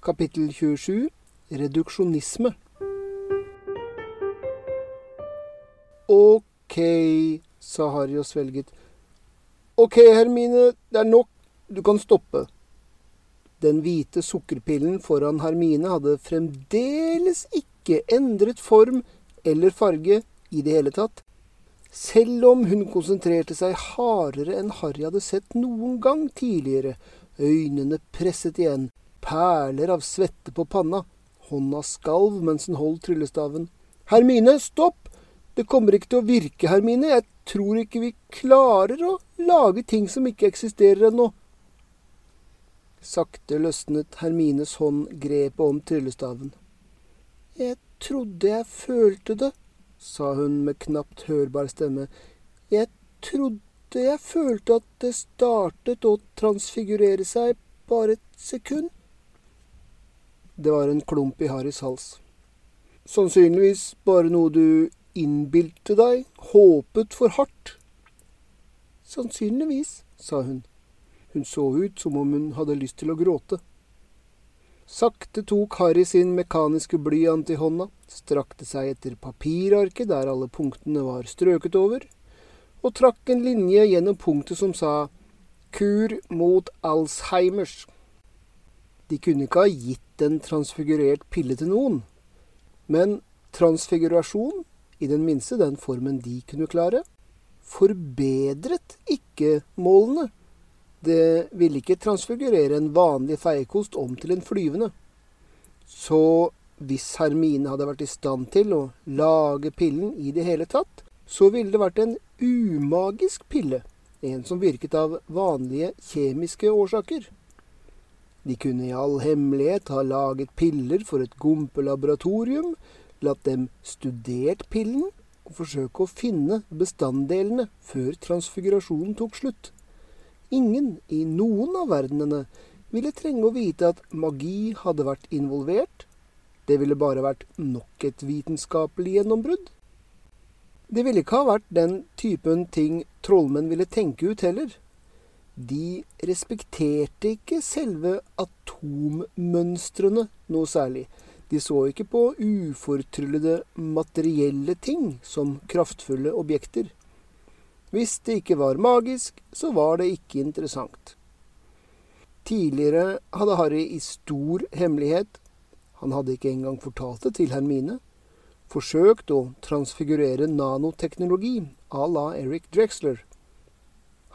Kapittel 27 Reduksjonisme. Ok, sa Harry og svelget. Ok, Hermine, det er nok. Du kan stoppe. Den hvite sukkerpillen foran Hermine hadde fremdeles ikke endret form eller farge i det hele tatt, selv om hun konsentrerte seg hardere enn Harry hadde sett noen gang tidligere, øynene presset igjen, perler av svette på panna, hånda skalv mens hun holdt tryllestaven. Hermine, stopp! Det kommer ikke til å virke, Hermine, jeg tror ikke vi klarer å lage ting som ikke eksisterer ennå. Sakte løsnet Hermines hånd grepet om tryllestaven. Jeg trodde jeg følte det, sa hun med knapt hørbar stemme. Jeg trodde jeg følte at det startet å transfigurere seg bare et sekund. Det var en klump i Harrys hals. Sannsynligvis bare noe du innbilte deg, håpet for hardt. Sannsynligvis, sa hun. Hun så ut som om hun hadde lyst til å gråte. Sakte tok Harry sin mekaniske blyant i hånda, strakte seg etter papirarket der alle punktene var strøket over, og trakk en linje gjennom punktet som sa Kur mot Alzheimers. De kunne ikke ha gitt en transfigurert pille til noen, men transfigurasjon, i den minste den formen de kunne klare, forbedret ikke målene. Det ville ikke transfigurere en vanlig feiekost om til en flyvende. Så hvis Hermine hadde vært i stand til å lage pillen i det hele tatt, så ville det vært en umagisk pille, en som virket av vanlige kjemiske årsaker. De kunne i all hemmelighet ha laget piller for et gompelaboratorium, latt dem studert pillen og forsøke å finne bestanddelene før transfigurasjonen tok slutt. Ingen i noen av verdenene ville trenge å vite at magi hadde vært involvert. Det ville bare vært nok et vitenskapelig gjennombrudd. Det ville ikke ha vært den typen ting trollmenn ville tenke ut heller. De respekterte ikke selve atommønstrene noe særlig. De så ikke på ufortryllede materielle ting som kraftfulle objekter. Hvis det ikke var magisk, så var det ikke interessant. Tidligere hadde Harry i stor hemmelighet, han hadde ikke engang fortalt det til Hermine, forsøkt å transfigurere nanoteknologi à la Eric Drexler.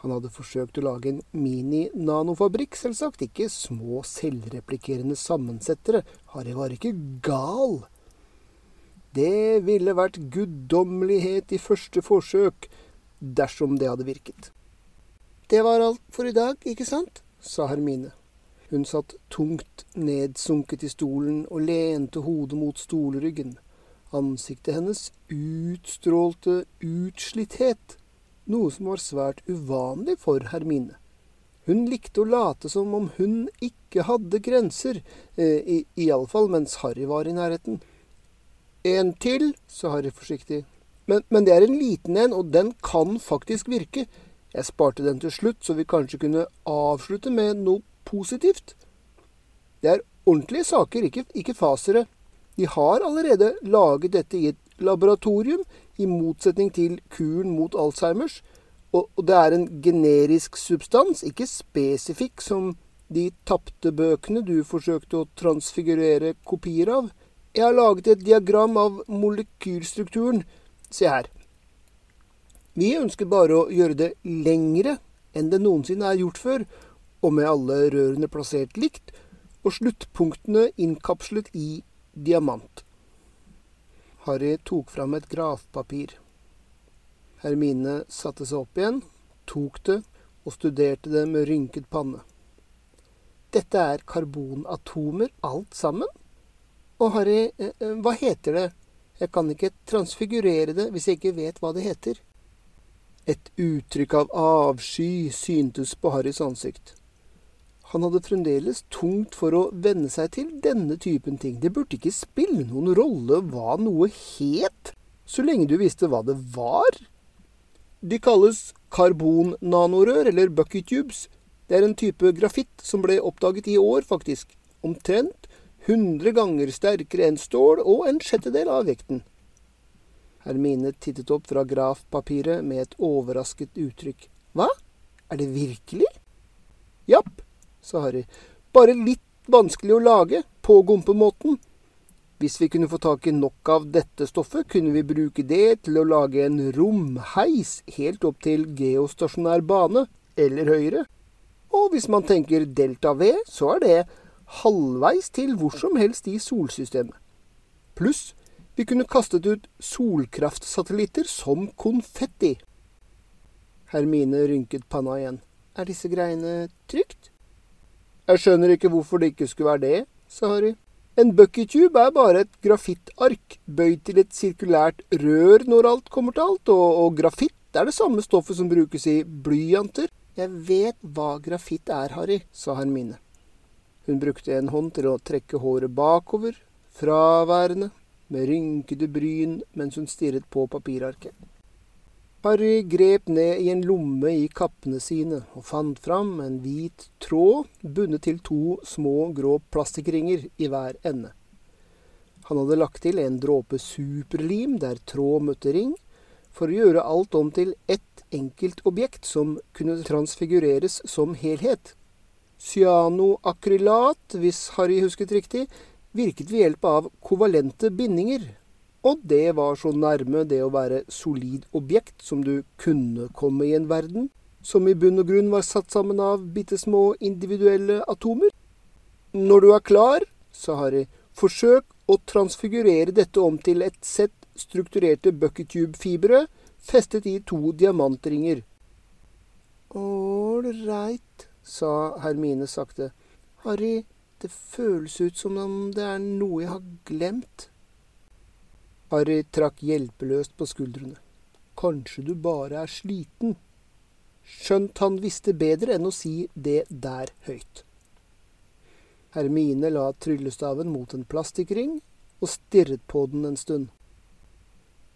Han hadde forsøkt å lage en mini-nanofabrikk, selvsagt, ikke små selvreplikerende sammensettere. Harry var ikke gal. Det ville vært guddommelighet i første forsøk, dersom det hadde virket. Det var alt for i dag, ikke sant? sa Hermine. Hun satt tungt nedsunket i stolen og lente hodet mot stolryggen. Ansiktet hennes utstrålte utslitthet, noe som var svært uvanlig for Hermine. Hun likte å late som om hun ikke hadde grenser, eh, iallfall mens Harry var i nærheten. En til, sa Harry forsiktig. Men, men, det er en liten en, og den kan faktisk virke. Jeg sparte den til slutt, så vi kanskje kunne avslutte med noe positivt. Det er ordentlige saker, ikke, ikke fasere. De har allerede laget dette i et laboratorium, i motsetning til kuren mot Alzheimers. Og, og det er en generisk substans, ikke spesifikk som de tapte bøkene du forsøkte å transfigurere kopier av. Jeg har laget et diagram av molekylstrukturen Se her. Vi ønsker bare å gjøre det lengre enn det noensinne er gjort før, og med alle rørene plassert likt, og sluttpunktene innkapslet i diamant. Harry tok fram et grafpapir. Hermine satte seg opp igjen, tok det og studerte det med rynket panne. Dette er karbonatomer, alt sammen? Og Harry, eh, eh, hva heter det? Jeg kan ikke transfigurere det hvis jeg ikke vet hva det heter. Et uttrykk av avsky syntes på Harrys ansikt. Han hadde fremdeles tungt for å venne seg til denne typen ting. Det burde ikke spille noen rolle hva noe het, så lenge du visste hva det var. De kalles karbonnanorør, eller bucket tubes. Det er en type grafitt som ble oppdaget i år, faktisk. Omtrent hundre ganger sterkere enn stål og en sjettedel av vekten. Hermine tittet opp fra grafpapiret med et overrasket uttrykk. Hva? Er det virkelig? Japp, sa Harry. Bare litt vanskelig å lage, på gompemåten. Hvis vi kunne få tak i nok av dette stoffet, kunne vi bruke det til å lage en romheis helt opp til geostasjonær bane, eller høyere. Og hvis man tenker delta V, så er det halvveis til hvor som helst i solsystemet. Pluss vi kunne kastet ut solkraftsatellitter som konfetti. Hermine rynket panna igjen. Er disse greiene trygt? Jeg skjønner ikke hvorfor det ikke skulle være det, sa Harry. En buckytube er bare et grafittark bøyd til et sirkulært rør når alt kommer til alt, og, og grafitt er det samme stoffet som brukes i blyanter. Jeg vet hva grafitt er, Harry, sa Hermine. Hun brukte en hånd til å trekke håret bakover, fraværende, med rynkede bryn mens hun stirret på papirarket. Harry grep ned i en lomme i kappene sine og fant fram en hvit tråd bundet til to små grå plastikringer i hver ende. Han hadde lagt til en dråpe superlim der tråd møtte ring, for å gjøre alt om til ett enkelt objekt som kunne transfigureres som helhet. Cyanoakrylat, hvis Harry husket riktig, virket ved hjelp av kovalente bindinger. Og det var så nærme det å være solid objekt som du kunne komme i en verden som i bunn og grunn var satt sammen av bitte små individuelle atomer. Når du er klar, sa Harry, forsøk å transfigurere dette om til et sett strukturerte bucketube-fibre festet i to diamantringer. Ålreit, sa Hermine sakte. Harry, det føles ut som om det er noe jeg har glemt. Harry trakk hjelpeløst på skuldrene. Kanskje du bare er sliten. Skjønt han visste bedre enn å si det der høyt. Hermine la tryllestaven mot en plastikkring og stirret på den en stund.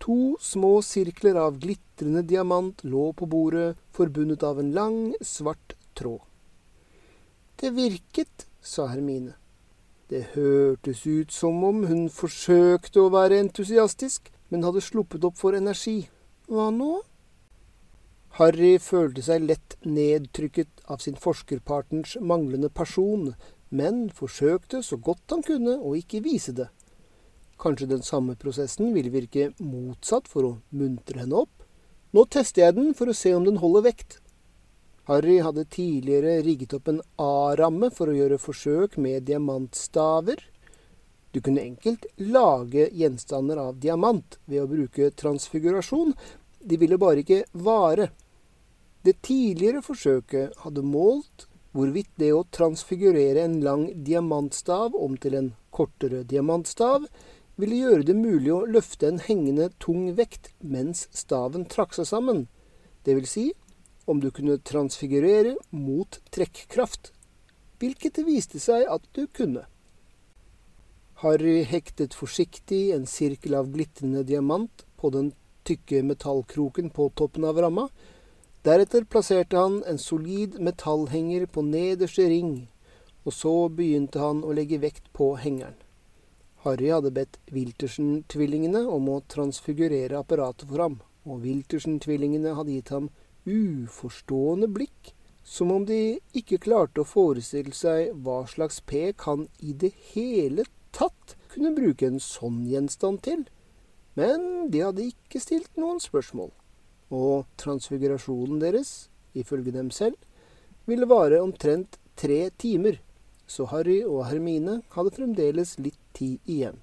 To små sirkler av glitrende diamant lå på bordet, forbundet av en lang, svart tråd. Det virket, sa Hermine. Det hørtes ut som om hun forsøkte å være entusiastisk, men hadde sluppet opp for energi. Hva nå? Harry følte seg lett nedtrykket av sin forskerpartners manglende person, men forsøkte så godt han kunne å ikke vise det. Kanskje den samme prosessen ville virke motsatt for å muntre henne opp? Nå tester jeg den for å se om den holder vekt. Harry hadde tidligere rigget opp en A-ramme for å gjøre forsøk med diamantstaver. Du kunne enkelt lage gjenstander av diamant ved å bruke transfigurasjon, de ville bare ikke vare. Det tidligere forsøket hadde målt hvorvidt det å transfigurere en lang diamantstav om til en kortere diamantstav ville gjøre det mulig å løfte en hengende tung vekt mens staven trakk seg sammen, det vil si om du kunne transfigurere mot trekkraft, hvilket det viste seg at du kunne. Harry hektet forsiktig en sirkel av glitrende diamant på den tykke metallkroken på toppen av ramma. Deretter plasserte han en solid metallhenger på nederste ring, og så begynte han å legge vekt på hengeren. Harry hadde bedt Wiltersen-tvillingene om å transfigurere apparatet for ham, og Wiltersen-tvillingene hadde gitt ham uforstående blikk, som om de ikke klarte å forestille seg hva slags pek han i det hele tatt kunne bruke en sånn gjenstand til. Men de hadde ikke stilt noen spørsmål, og transfigurasjonen deres, ifølge dem selv, ville vare omtrent tre timer, så Harry og Hermine hadde fremdeles litt tid igjen.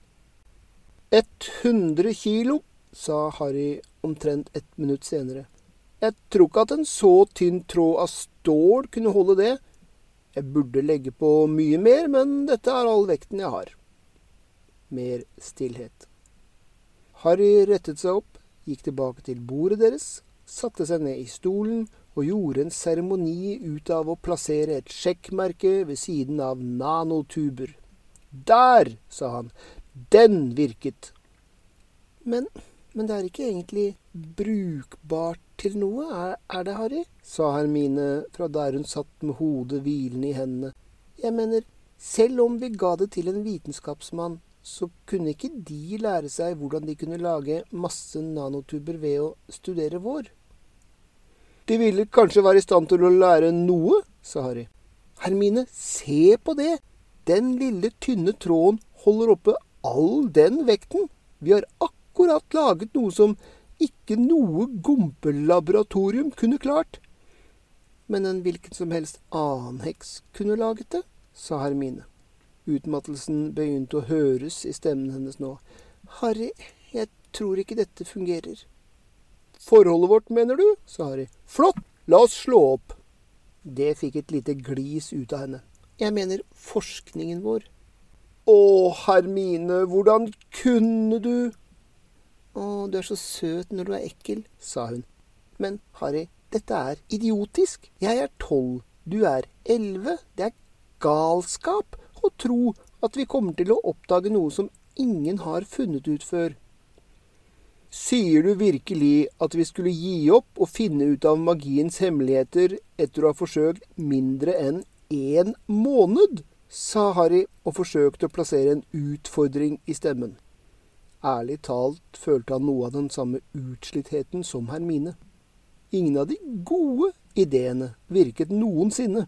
100 kilo, sa Harry omtrent ett minutt senere. Jeg tror ikke at en så tynn tråd av stål kunne holde det. Jeg burde legge på mye mer, men dette er all vekten jeg har. Mer stillhet. Harry rettet seg opp, gikk tilbake til bordet deres, satte seg ned i stolen og gjorde en seremoni ut av å plassere et sjekkmerke ved siden av nanotuber. Der, sa han, den virket. Men men det er ikke egentlig brukbart til noe, er, er det, Harry? sa Hermine fra der hun satt med hodet hvilende i hendene. Jeg mener, Selv om vi ga det til en vitenskapsmann, så kunne ikke de lære seg hvordan de kunne lage masse nanotuber ved å studere vår. De ville kanskje være i stand til å lære noe, sa Harry. Hermine, se på det! Den lille, tynne tråden holder oppe all den vekten. Vi har akkurat laget noe som ikke noe gompelaboratorium kunne klart. Men en hvilken som helst annen heks kunne laget det, sa Hermine. Utmattelsen begynte å høres i stemmen hennes nå. Harry, jeg tror ikke dette fungerer. Forholdet vårt, mener du? sa Harry. Flott, la oss slå opp. Det fikk et lite glis ut av henne. Jeg mener forskningen vår. Å, Hermine, hvordan kunne du? Å, du er så søt når du er ekkel, sa hun. Men Harry, dette er idiotisk. Jeg er tolv, du er elleve. Det er galskap å tro at vi kommer til å oppdage noe som ingen har funnet ut før. Sier du virkelig at vi skulle gi opp og finne ut av magiens hemmeligheter etter å ha forsøkt mindre enn én måned? sa Harry og forsøkte å plassere en utfordring i stemmen. Ærlig talt følte han noe av den samme utslittheten som Hermine. Ingen av de gode ideene virket noensinne.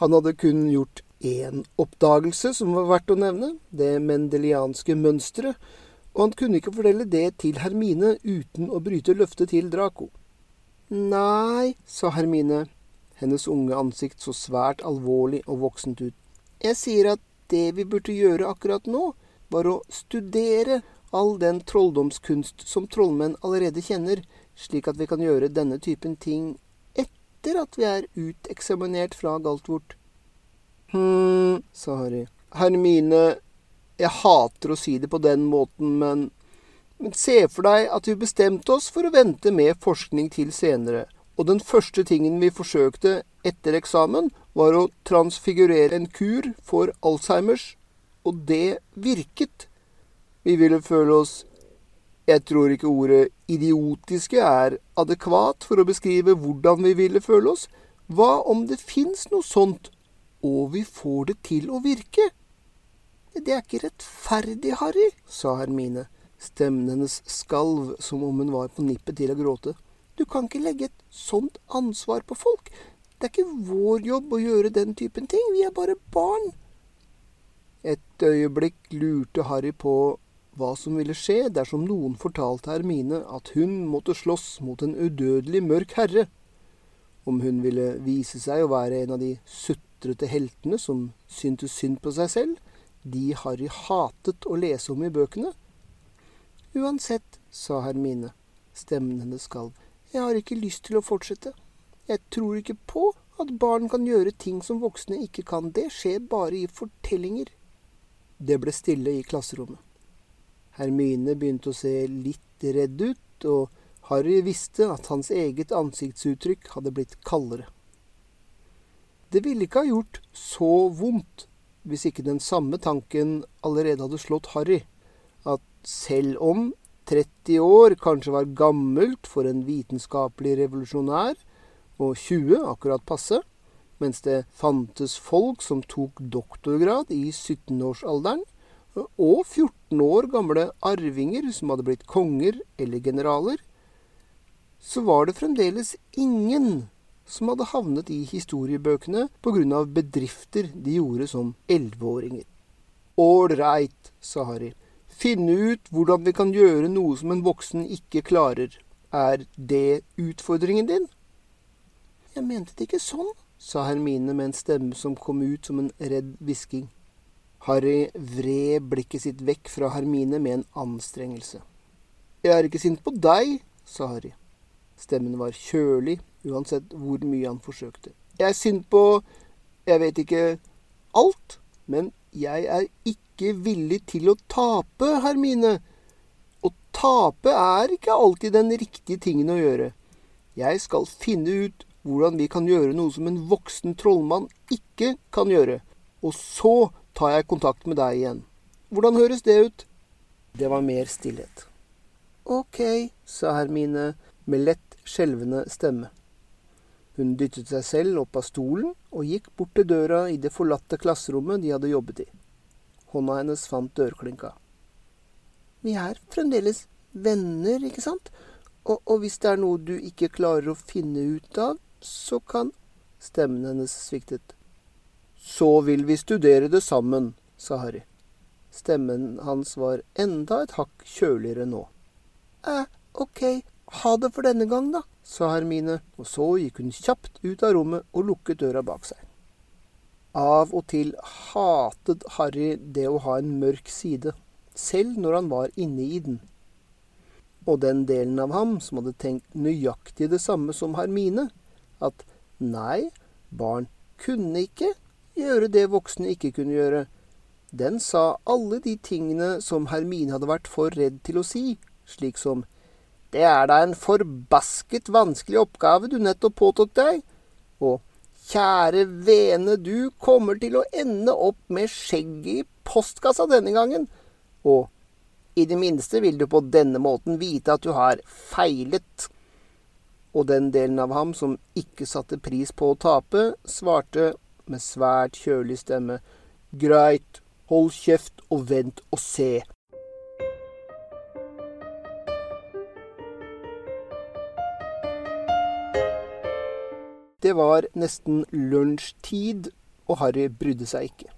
Han hadde kun gjort én oppdagelse som var verdt å nevne, det mendelianske mønsteret, og han kunne ikke fortelle det til Hermine uten å bryte løftet til Draco. Nei, sa Hermine, hennes unge ansikt så svært alvorlig og voksent ut. Jeg sier at det vi burde gjøre akkurat nå, var å studere all den trolldomskunst som trollmenn allerede kjenner, slik at vi kan gjøre denne typen ting etter at vi er uteksaminert fra Galtvort. Hm, sa Harry. Hermine, jeg hater å si det på den måten, men Men se for deg at vi bestemte oss for å vente med forskning til senere, og den første tingen vi forsøkte etter eksamen, var å transfigurere en kur for Alzheimers, og det virket. Vi ville føle oss Jeg tror ikke ordet idiotiske er adekvat for å beskrive hvordan vi ville føle oss. Hva om det fins noe sånt og vi får det til å virke. Det er ikke rettferdig, Harry, sa Hermine. Stemmen hennes skalv som om hun var på nippet til å gråte. Du kan ikke legge et sånt ansvar på folk. Det er ikke vår jobb å gjøre den typen ting. Vi er bare barn. Et øyeblikk lurte Harry på hva som ville skje dersom noen fortalte Hermine at hun måtte slåss mot en udødelig mørk herre. Om hun ville vise seg å være en av de 17 sutrete heltene som syntes synd på seg selv, de Harry hatet å lese om i bøkene. Uansett, sa Hermine, stemmen hennes skalv, jeg har ikke lyst til å fortsette. Jeg tror ikke på at barn kan gjøre ting som voksne ikke kan. Det skjer bare i fortellinger. Det ble stille i klasserommet. Hermine begynte å se litt redd ut, og Harry visste at hans eget ansiktsuttrykk hadde blitt kaldere. Det ville ikke ha gjort så vondt hvis ikke den samme tanken allerede hadde slått Harry, at selv om 30 år kanskje var gammelt for en vitenskapelig revolusjonær, og 20 akkurat passe, mens det fantes folk som tok doktorgrad i 17-årsalderen, og 14 år gamle arvinger som hadde blitt konger eller generaler, så var det fremdeles ingen som hadde havnet i historiebøkene av bedrifter de gjorde som elleveåringer. Ålreit, sa Harry. Finne ut hvordan vi kan gjøre noe som en voksen ikke klarer. Er det utfordringen din? Jeg mente det ikke sånn, sa Hermine med en stemme som kom ut som en redd hvisking. Harry vred blikket sitt vekk fra Hermine med en anstrengelse. Jeg er ikke sint på deg, sa Harry. Stemmen var kjølig uansett hvor mye han forsøkte. Jeg er sint på jeg vet ikke alt, men jeg er ikke villig til å tape, Hermine. Å tape er ikke alltid den riktige tingen å gjøre. Jeg skal finne ut hvordan vi kan gjøre noe som en voksen trollmann ikke kan gjøre. Og så tar jeg kontakt med deg igjen. Hvordan høres det ut? Det var mer stillhet. Ok, sa Hermine med lett skjelvende stemme. Hun dyttet seg selv opp av stolen og gikk bort til døra i det forlatte klasserommet de hadde jobbet i. Hånda hennes fant dørklinka. Vi er fremdeles venner, ikke sant? Og, og, hvis det er noe du ikke klarer å finne ut av, så kan Stemmen hennes sviktet. Så vil vi studere det sammen, sa Harry. Stemmen hans var enda et hakk kjøligere nå. Eh, ok, ha det for denne gang, da, sa Hermine, og så gikk hun kjapt ut av rommet og lukket døra bak seg. Av og til hatet Harry det å ha en mørk side, selv når han var inne i den. Og den delen av ham som hadde tenkt nøyaktig det samme som Hermine, at nei, barn kunne ikke gjøre det voksne ikke kunne gjøre, den sa alle de tingene som Hermine hadde vært for redd til å si, slik som Det er da en forbasket vanskelig oppgave du nettopp påtok deg, og Kjære vene, du kommer til å ende opp med skjegget i postkassa denne gangen, og i det minste vil du på denne måten vite at du har feilet. Og den delen av ham som ikke satte pris på å tape, svarte med svært kjølig stemme, Greit, Hold kjeft og vent og se. Det var nesten lunsjtid, og Harry brydde seg ikke.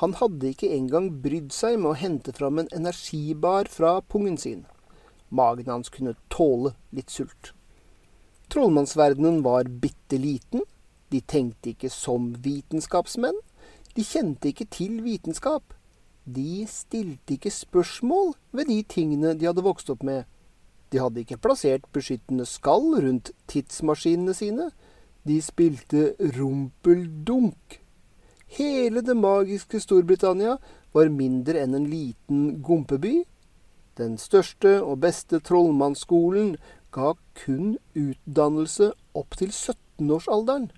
Han hadde ikke engang brydd seg med å hente fram en energibar fra pungen sin. Magen hans kunne tåle litt sult. Trollmannsverdenen var bitte liten. De tenkte ikke som vitenskapsmenn. De kjente ikke til vitenskap. De stilte ikke spørsmål ved de tingene de hadde vokst opp med. De hadde ikke plassert beskyttende skall rundt tidsmaskinene sine. De spilte rumpeldunk. Hele det magiske Storbritannia var mindre enn en liten gompeby. Den største og beste trollmannsskolen ga kun utdannelse opp til 17-årsalderen.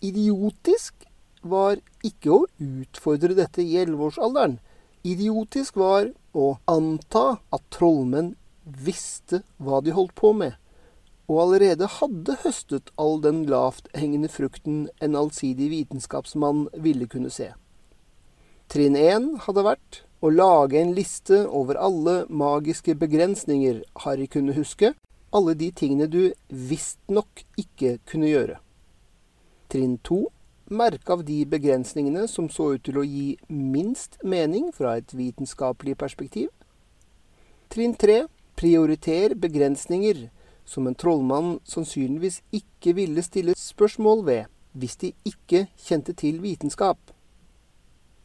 Idiotisk var ikke å utfordre dette i elleveårsalderen. Idiotisk var å anta at trollmenn visste hva de holdt på med, og allerede hadde høstet all den lavthengende frukten en allsidig vitenskapsmann ville kunne se. Trinn én hadde vært å lage en liste over alle magiske begrensninger Harry kunne huske, alle de tingene du visstnok ikke kunne gjøre. Trinn to merke av de begrensningene som så ut til å gi minst mening fra et vitenskapelig perspektiv. Trinn tre prioriter begrensninger som en trollmann sannsynligvis ikke ville stille spørsmål ved hvis de ikke kjente til vitenskap.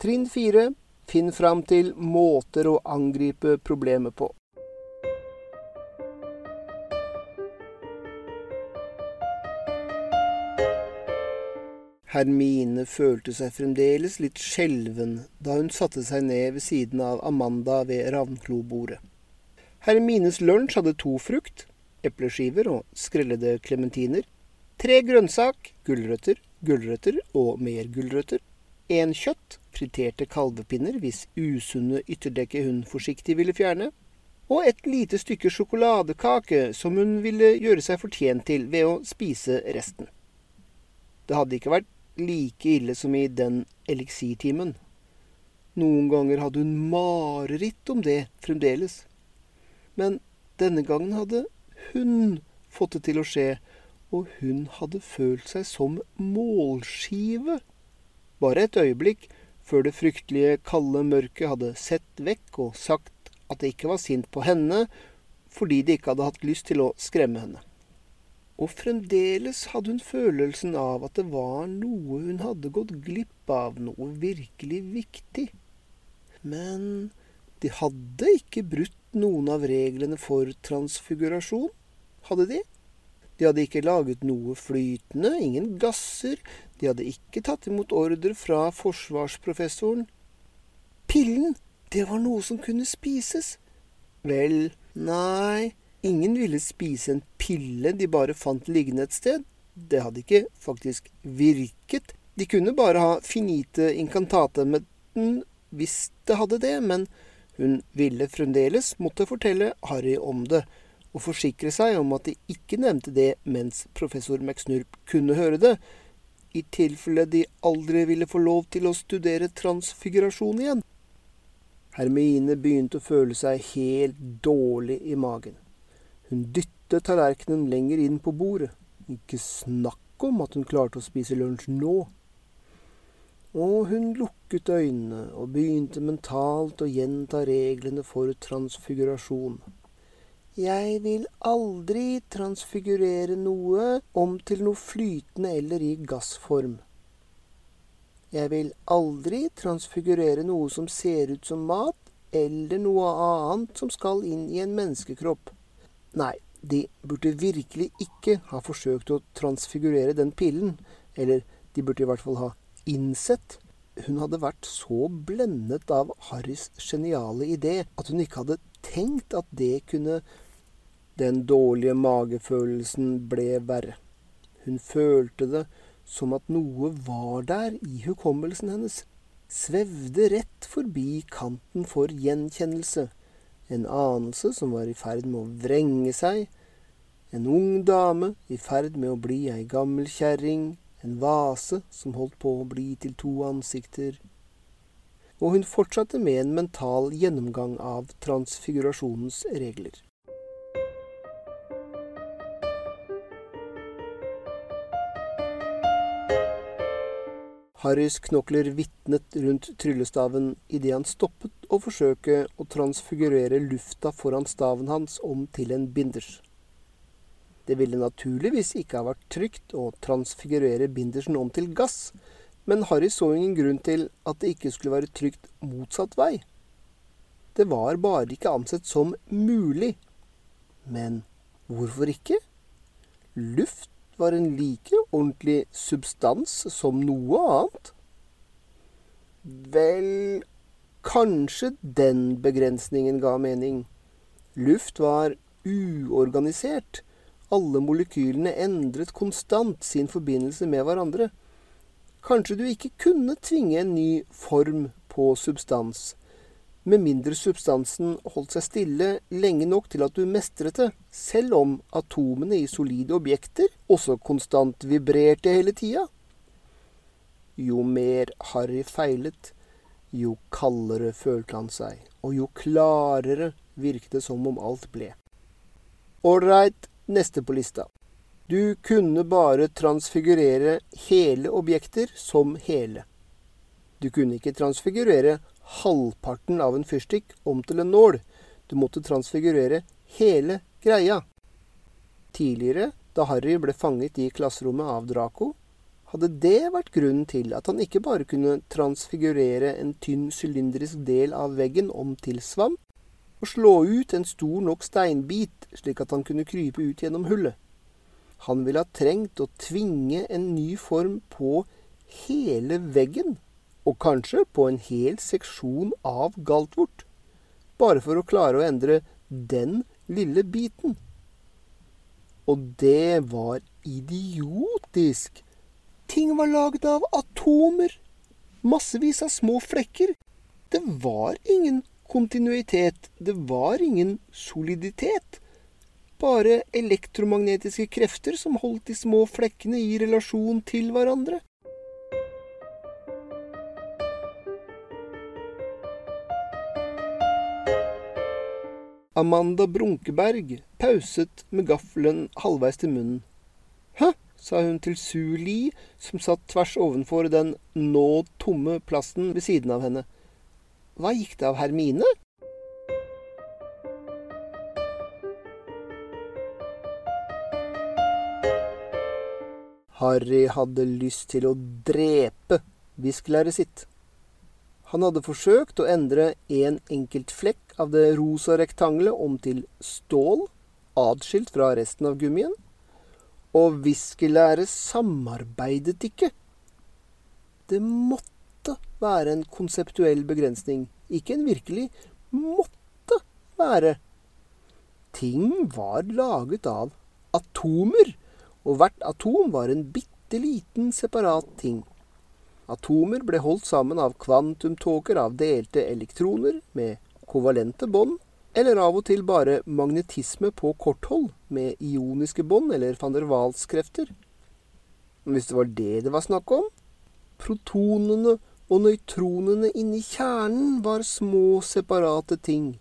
Trinn fire finn fram til måter å angripe problemet på. Hermine følte seg fremdeles litt skjelven da hun satte seg ned ved siden av Amanda ved ravnklobordet. Hermines lunsj hadde to frukt, epleskiver og skrellede klementiner, tre grønnsak, gulrøtter, gulrøtter og mer gulrøtter, én kjøtt, friterte kalvepinner hvis usunne ytterdekke hun forsiktig ville fjerne, og et lite stykke sjokoladekake som hun ville gjøre seg fortjent til ved å spise resten. Det hadde ikke vært like ille som i den eliksirtimen. Noen ganger hadde hun mareritt om det fremdeles. Men denne gangen hadde hun fått det til å skje, og hun hadde følt seg som målskive. Bare et øyeblikk før det fryktelige, kalde mørket hadde sett vekk og sagt at det ikke var sint på henne fordi det ikke hadde hatt lyst til å skremme henne og fremdeles hadde hun følelsen av at det var noe hun hadde gått glipp av, noe virkelig viktig. Men de hadde ikke brutt noen av reglene for transfigurasjon, hadde de? De hadde ikke laget noe flytende, ingen gasser, de hadde ikke tatt imot ordre fra forsvarsprofessoren. Pillen, det var noe som kunne spises. Vel, nei, Ingen ville spise en pille de bare fant liggende et sted. Det hadde ikke faktisk virket. De kunne bare ha finite incantate med den hvis det hadde det, men hun ville fremdeles måtte fortelle Harry om det, og forsikre seg om at de ikke nevnte det mens professor McSnurp kunne høre det, i tilfelle de aldri ville få lov til å studere transfigurasjon igjen. Hermine begynte å føle seg helt dårlig i magen. Hun dyttet tallerkenen lenger inn på bordet. Ikke snakk om at hun klarte å spise lunsj nå. Og hun lukket øynene og begynte mentalt å gjenta reglene for transfigurasjon. Jeg vil aldri transfigurere noe om til noe flytende eller i gassform. Jeg vil aldri transfigurere noe som ser ut som mat, eller noe annet som skal inn i en menneskekropp. Nei, de burde virkelig ikke ha forsøkt å transfigurere den pillen, eller de burde i hvert fall ha innsett. Hun hadde vært så blendet av Harrys geniale idé at hun ikke hadde tenkt at det kunne den dårlige magefølelsen ble verre. Hun følte det som at noe var der i hukommelsen hennes, svevde rett forbi kanten for gjenkjennelse, en anelse som var i ferd med å vrenge seg, en ung dame i ferd med å bli ei gammel kjerring, en vase som holdt på å bli til to ansikter. Og hun fortsatte med en mental gjennomgang av transfigurasjonens regler. Harrys knokler vitnet rundt tryllestaven idet han stoppet å forsøke å transfigurere lufta foran staven hans om til en binders. Det ville naturligvis ikke ha vært trygt å transfigurere bindersen om til gass, men Harry så ingen grunn til at det ikke skulle være trygt motsatt vei. Det var bare ikke ansett som mulig. Men hvorfor ikke? Luft var en like ordentlig substans som noe annet. Vel, kanskje den begrensningen ga mening. Luft var uorganisert. Alle molekylene endret konstant sin forbindelse med hverandre. Kanskje du ikke kunne tvinge en ny form på substans med mindre substansen holdt seg stille lenge nok til at du mestret det, selv om atomene i solide objekter også konstant vibrerte hele tida. Jo mer Harry feilet, jo kaldere følte han seg, og jo klarere virket det som om alt ble. Ålreit, neste på lista. Du kunne bare transfigurere hele objekter som hele. Du kunne ikke transfigurere halvparten av en fyrstikk om til en nål. Du måtte transfigurere hele greia. Tidligere, da Harry ble fanget i klasserommet av Draco, hadde det vært grunnen til at han ikke bare kunne transfigurere en tynn sylindrisk del av veggen om til svamp, og slå ut en stor nok steinbit slik at han kunne krype ut gjennom hullet. Han ville ha trengt å tvinge en ny form på hele veggen og kanskje på en hel seksjon av galtvort, bare for å klare å endre den lille biten. Og det var idiotisk. Ting var laget av atomer. Massevis av små flekker. Det var ingen kontinuitet. Det var ingen soliditet. Bare elektromagnetiske krefter som holdt de små flekkene i relasjon til hverandre. Amanda Brunkeberg pauset med gaffelen halvveis til munnen. Hæ? sa hun til Su Li, som satt tvers ovenfor den nå tomme plassen ved siden av henne. Hva gikk det av Hermine? Harry hadde lyst til å drepe viskelæret sitt. Han hadde forsøkt å endre en enkelt flekk av det rosa rektangelet om til stål, adskilt fra resten av gummien. Og viskelæret samarbeidet ikke. Det måtte være en konseptuell begrensning, ikke en virkelig måtte være. Ting var laget av atomer, og hvert atom var en bitte liten separat ting. Atomer ble holdt sammen av kvantumtåker av delte elektroner med kovalente bånd, eller av og til bare magnetisme på korthold med ioniske bånd eller van der Waals-krefter. Hvis det var det det var snakk om Protonene og nøytronene inni kjernen var små, separate ting.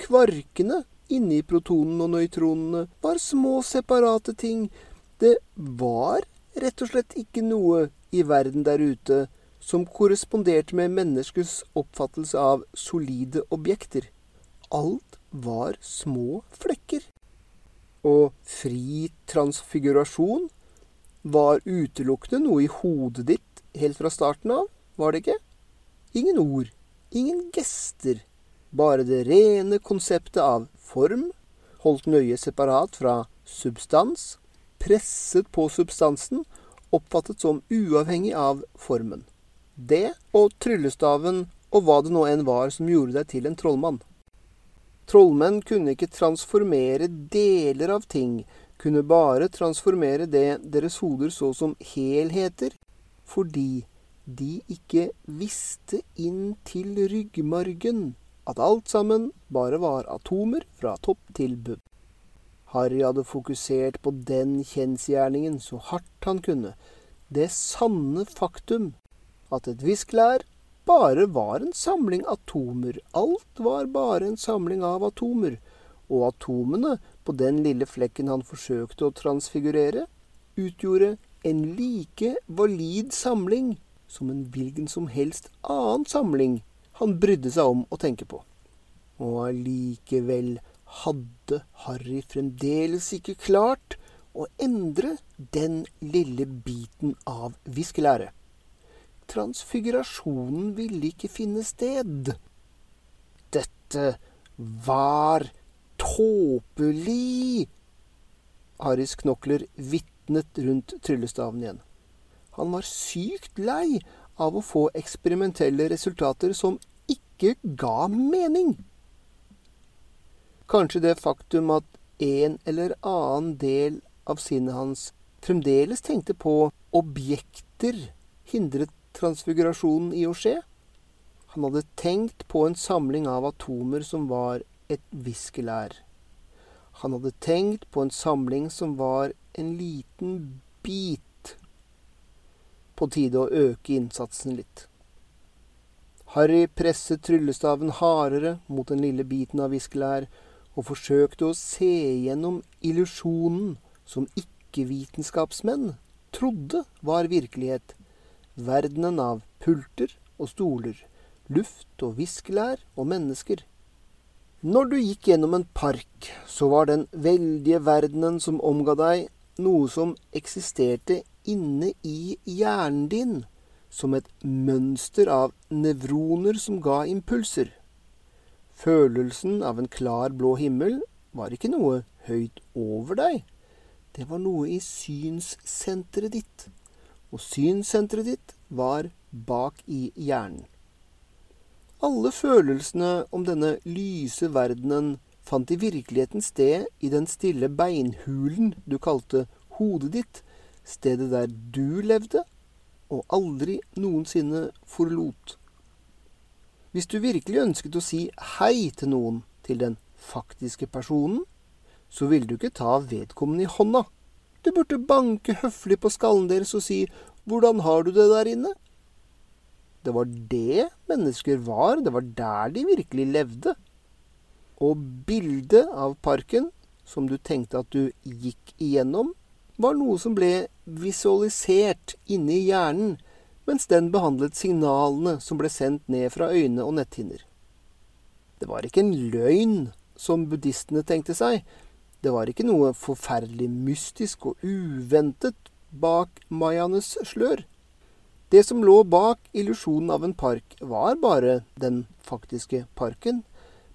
Kvarkene inni protonene og nøytronene var små, separate ting. Det var rett og slett ikke noe i verden der ute som korresponderte med menneskets oppfattelse av solide objekter. Alt var små flekker. Og fri transfigurasjon var utelukkende noe i hodet ditt helt fra starten av, var det ikke? Ingen ord, ingen gester, bare det rene konseptet av form, holdt nøye separat fra substans, presset på substansen, oppfattet som uavhengig av formen. Det og tryllestaven og hva det nå enn var som gjorde deg til en trollmann. Trollmenn kunne ikke transformere deler av ting, kunne bare transformere det deres hoder så som helheter, fordi de ikke visste inn til ryggmargen at alt sammen bare var atomer fra topp til bubb. Harry hadde fokusert på den kjensgjerningen så hardt han kunne, det sanne faktum at et viskelær bare var en samling atomer. Alt var bare en samling av atomer. Og atomene på den lille flekken han forsøkte å transfigurere, utgjorde en like valid samling som en hvilken som helst annen samling han brydde seg om å tenke på. Og allikevel hadde Harry fremdeles ikke klart å endre den lille biten av viskelæret transfigurasjonen ville ikke finne sted. Dette var tåpelig. Harrys knokler vitnet rundt tryllestaven igjen. Han var sykt lei av å få eksperimentelle resultater som ikke ga mening. Kanskje det faktum at en eller annen del av sinnet hans fremdeles tenkte på objekter, hindret transfigurasjonen i å skje. Han hadde tenkt på en samling av atomer som var et viskelær. Han hadde tenkt på en samling som var en liten bit. På tide å øke innsatsen litt. Harry presset tryllestaven hardere mot den lille biten av viskelær og forsøkte å se gjennom illusjonen som ikke-vitenskapsmenn trodde var virkelighet verdenen av pulter og stoler, luft og viskelær og mennesker. Når du gikk gjennom en park, så var den veldige verdenen som omga deg, noe som eksisterte inne i hjernen din, som et mønster av nevroner som ga impulser. Følelsen av en klar blå himmel var ikke noe høyt over deg, det var noe i synssenteret ditt og synssenteret ditt var bak i hjernen. Alle følelsene om denne lyse verdenen fant i virkeligheten sted i den stille beinhulen du kalte hodet ditt, stedet der du levde og aldri noensinne forlot. Hvis du virkelig ønsket å si hei til noen, til den faktiske personen, så ville du ikke ta vedkommende i hånda. Du burde banke høflig på skallen deres og si hvordan har du det der inne? Det var det mennesker var, det var der de virkelig levde. Og bildet av parken, som du tenkte at du gikk igjennom, var noe som ble visualisert inne i hjernen, mens den behandlet signalene som ble sendt ned fra øyne og netthinner. Det var ikke en løgn, som buddhistene tenkte seg, det var ikke noe forferdelig mystisk og uventet bak mayanes slør. Det som lå bak illusjonen av en park, var bare den faktiske parken,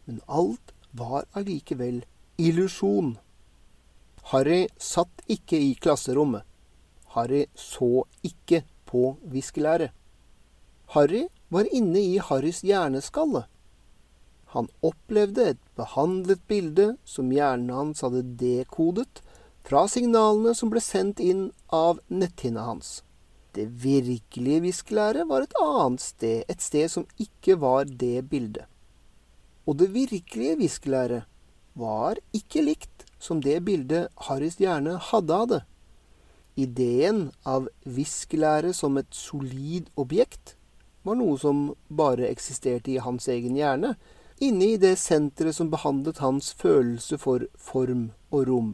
men alt var allikevel illusjon. Harry satt ikke i klasserommet. Harry så ikke på viskelæret. Harry var inne i Harrys hjerneskalle. Han opplevde et behandlet bilde som hjernen hans hadde dekodet fra signalene som ble sendt inn av netthinna hans. Det virkelige viskelæret var et annet sted, et sted som ikke var det bildet. Og det virkelige viskelæret var ikke likt som det bildet Harrys hjerne hadde av det. Ideen av viskelære som et solid objekt var noe som bare eksisterte i hans egen hjerne, inne i det senteret som behandlet hans følelse for form og rom.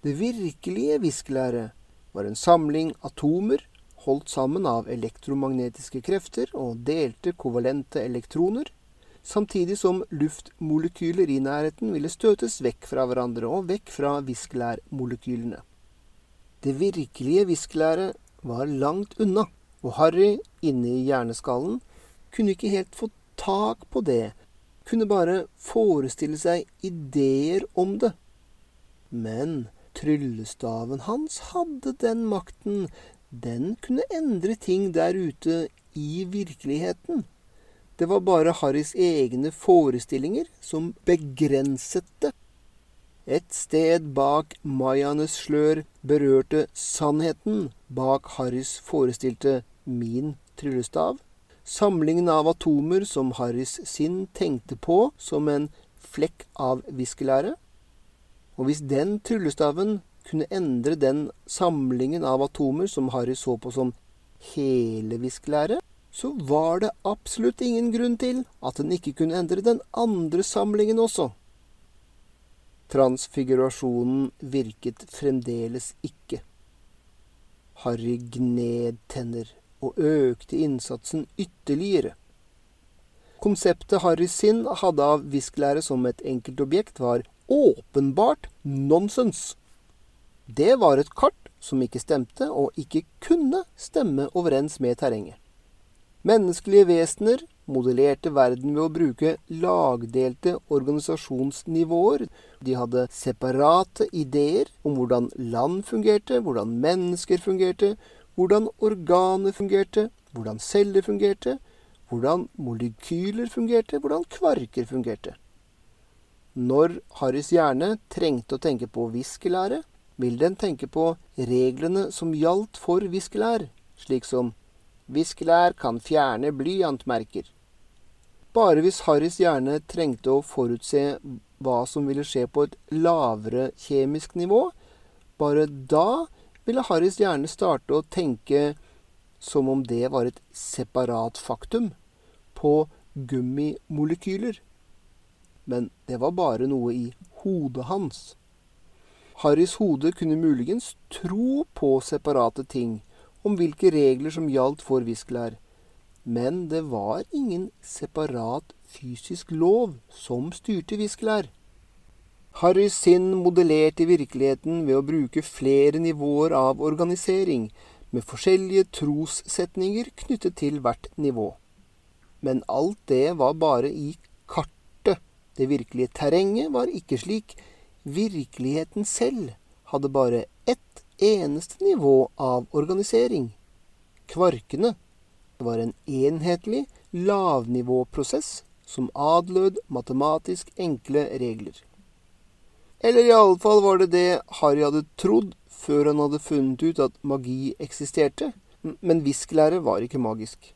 Det virkelige viskelæret var en samling atomer holdt sammen av elektromagnetiske krefter og delte kovalente elektroner, samtidig som luftmolekyler i nærheten ville støtes vekk fra hverandre og vekk fra viskelærmolekylene. Det virkelige viskelæret var langt unna, og Harry, inne i hjerneskallen, kunne ikke helt få tak på det, kunne bare forestille seg ideer om det. Men tryllestaven hans hadde den makten, den kunne endre ting der ute i virkeligheten. Det var bare Harrys egne forestillinger som begrenset det. Et sted bak mayaenes slør berørte sannheten bak Harrys forestilte min tryllestav. Samlingen av atomer som Harrys sinn tenkte på som en flekk av viskelære. Og hvis den tryllestaven kunne endre den samlingen av atomer som Harry så på som hele viskelære, så var det absolutt ingen grunn til at den ikke kunne endre den andre samlingen også. Transfigurasjonen virket fremdeles ikke. Harry gned tenner og økte innsatsen ytterligere. Konseptet Harrys sinn hadde av visklære som et enkeltobjekt, var åpenbart nonsens. Det var et kart som ikke stemte, og ikke kunne stemme overens med terrenget. Menneskelige vesener modellerte verden ved å bruke lagdelte organisasjonsnivåer. De hadde separate ideer om hvordan land fungerte, hvordan mennesker fungerte, hvordan organer fungerte, hvordan celler fungerte, hvordan molekyler fungerte, hvordan kvarker fungerte. Når Harrys hjerne trengte å tenke på viskelære, vil den tenke på reglene som gjaldt for viskelær, slik som viskelær kan fjerne blyantmerker. Bare hvis Harrys hjerne trengte å forutse hva som ville skje på et lavere kjemisk nivå, bare da ville Harrys hjerne starte å tenke som om det var et separat faktum, på gummimolekyler. Men det var bare noe i hodet hans. Harrys hode kunne muligens tro på separate ting, om hvilke regler som gjaldt for viskelær, men det var ingen separat fysisk lov som styrte viskelær. Harrys sinn modellerte virkeligheten ved å bruke flere nivåer av organisering, med forskjellige trossetninger knyttet til hvert nivå. Men alt det var bare i kartet. Det virkelige terrenget var ikke slik, Virkeligheten selv hadde bare ett eneste nivå av organisering. Kvarkene. Det var en enhetlig, lavnivåprosess som adlød matematisk enkle regler. Eller iallfall var det det Harry hadde trodd før han hadde funnet ut at magi eksisterte. Men visklære var ikke magisk.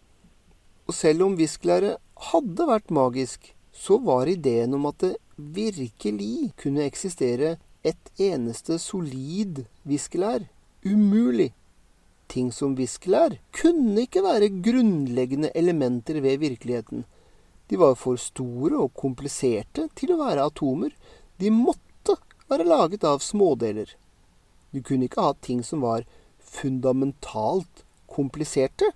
Og selv om visklære hadde vært magisk, så var ideen om at det virkelig kunne eksistere et eneste solid viskelær. Umulig. Ting som viskelær kunne ikke være grunnleggende elementer ved virkeligheten. De var for store og kompliserte til å være atomer. De måtte være laget av smådeler. Du kunne ikke ha ting som var fundamentalt kompliserte.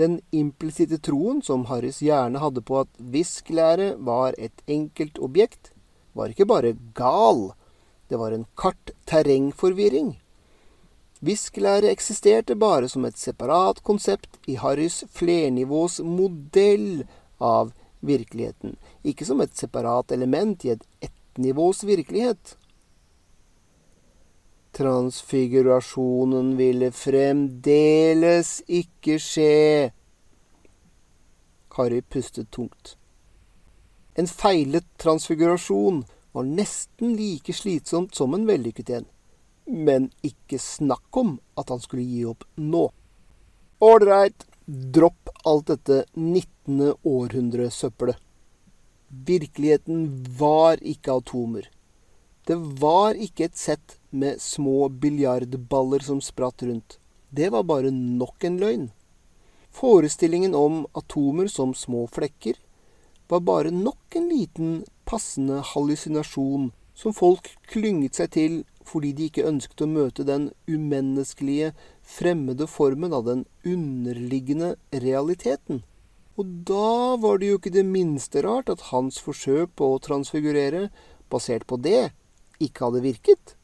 Den implisitte troen som Harrys hjerne hadde på at visklære var et enkelt objekt, var ikke bare gal, det var en kart-terrengforvirring. Visklære eksisterte bare som et separat konsept i Harrys flernivås modell av virkeligheten, ikke som et separat element i et ettnivås virkelighet. Transfigurasjonen ville fremdeles ikke skje. Harry pustet tungt. En feilet transfigurasjon var nesten like slitsomt som en vellykket en. Men ikke snakk om at han skulle gi opp nå. Ålreit, dropp alt dette 19. århundre-søppelet. Virkeligheten var ikke atomer. Det var ikke et sett med små biljardballer som spratt rundt. Det var bare nok en løgn. Forestillingen om atomer som små flekker var bare nok en liten, passende hallusinasjon som folk klynget seg til fordi de ikke ønsket å møte den umenneskelige, fremmede formen av den underliggende realiteten. Og da var det jo ikke det minste rart at hans forsøk på å transfigurere, basert på det, ikke hadde virket.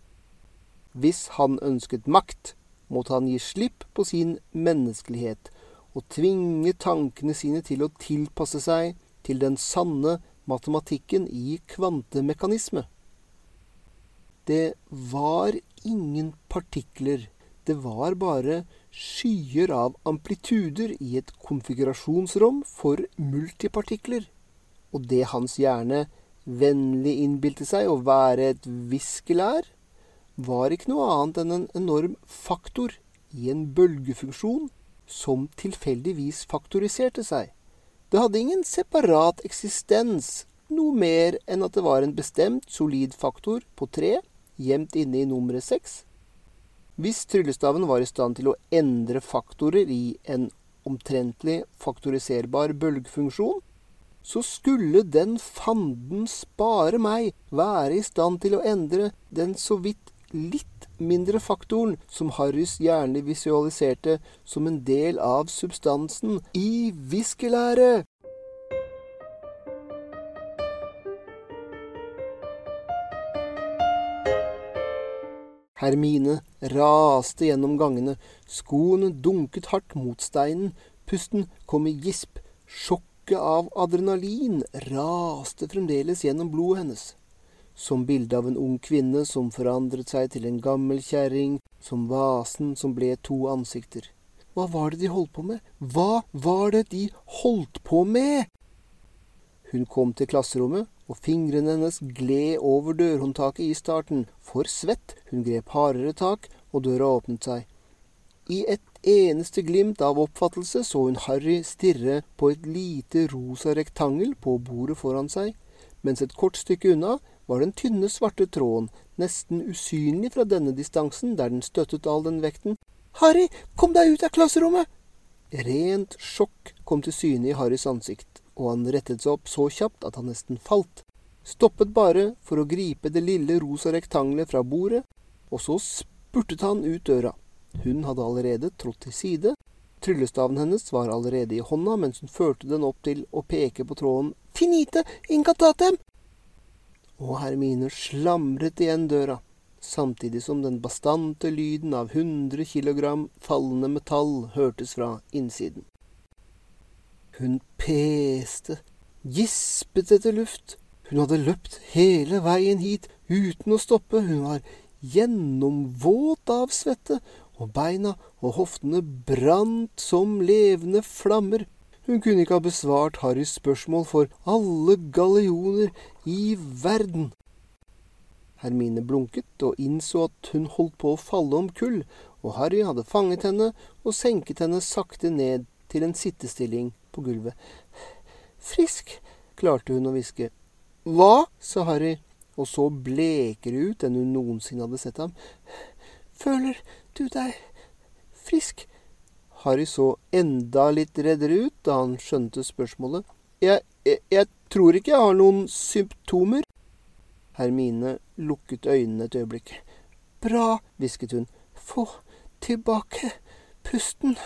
Hvis han ønsket makt, måtte han gi slipp på sin menneskelighet og tvinge tankene sine til å tilpasse seg til den sanne matematikken i kvantemekanisme. Det var ingen partikler. Det var bare skyer av amplituder i et konfigurasjonsrom for multipartikler. Og det hans hjerne vennlig innbilte seg å være et viskelær, var ikke noe annet enn en enorm faktor i en bølgefunksjon som tilfeldigvis faktoriserte seg. Det hadde ingen separat eksistens, noe mer enn at det var en bestemt, solid faktor på tre, gjemt inne i nummeret seks. Hvis tryllestaven var i stand til å endre faktorer i en omtrentlig faktoriserbar bølgefunksjon, så skulle den fanden spare meg være i stand til å endre den så vidt litt mindre faktoren som Harrys gjerne visualiserte som en del av substansen i viskelære. Hermine raste gjennom gangene, skoene dunket hardt mot steinen, pusten kom i gisp, sjokket av adrenalin raste fremdeles gjennom blodet hennes som bildet av en ung kvinne som forandret seg til en gammel kjerring, som vasen som ble to ansikter. Hva var det de holdt på med? Hva var det de holdt på med? Hun kom til klasserommet, og fingrene hennes gled over dørhåndtaket i starten. For svett, hun grep hardere tak, og døra åpnet seg. I et eneste glimt av oppfattelse så hun Harry stirre på et lite rosa rektangel på bordet foran seg, mens et kort stykke unna var den tynne, svarte tråden nesten usynlig fra denne distansen, der den støttet all den vekten. Harry, kom deg ut av klasserommet! Rent sjokk kom til syne i Harrys ansikt, og han rettet seg opp så kjapt at han nesten falt. Stoppet bare for å gripe det lille rosa rektangelet fra bordet, og så spurtet han ut døra. Hun hadde allerede trådt til side. Tryllestaven hennes var allerede i hånda mens hun førte den opp til å peke på tråden. Finite incantatem! og Hermine slamret igjen døra, samtidig som den bastante lyden av hundre kilogram fallende metall hørtes fra innsiden. Hun peste, gispet etter luft. Hun hadde løpt hele veien hit uten å stoppe. Hun var gjennomvåt av svette, og beina og hoftene brant som levende flammer. Hun kunne ikke ha besvart Harrys spørsmål for alle gallioner i verden. Hermine blunket og innså at hun holdt på å falle om kull, og Harry hadde fanget henne og senket henne sakte ned til en sittestilling på gulvet. Frisk, klarte hun å hviske. Hva? sa Harry, og så blekere ut enn hun noensinne hadde sett ham. Føler du deg frisk? Harry så enda litt reddere ut da han skjønte spørsmålet. Jeg, jeg, jeg tror ikke jeg har noen symptomer. Hermine lukket øynene et øyeblikk. Bra, hvisket hun. Få tilbake pusten.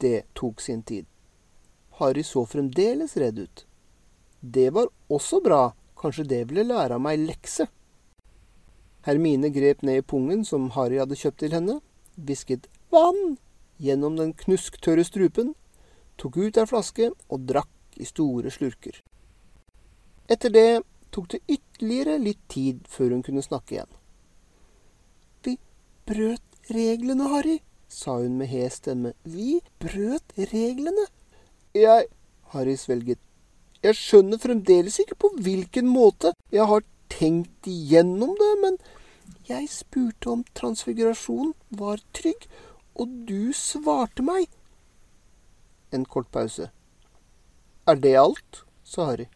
Det tok sin tid. Harry så fremdeles redd ut. Det var også bra, kanskje det ville lære meg lekse. Hermine grep ned i pungen som Harry hadde kjøpt til henne, hvisket vann gjennom den knusktørre strupen, tok ut ei flaske og drakk i store slurker. Etter det tok det ytterligere litt tid før hun kunne snakke igjen. Vi brøt reglene, Harry, sa hun med hes stemme. Vi brøt reglene. Jeg Harry svelget. Jeg skjønner fremdeles ikke på hvilken måte jeg har tenkt igjennom det, men jeg spurte om transfigurasjonen var trygg, og du svarte meg. en kort pause. Er det alt? sa Harry.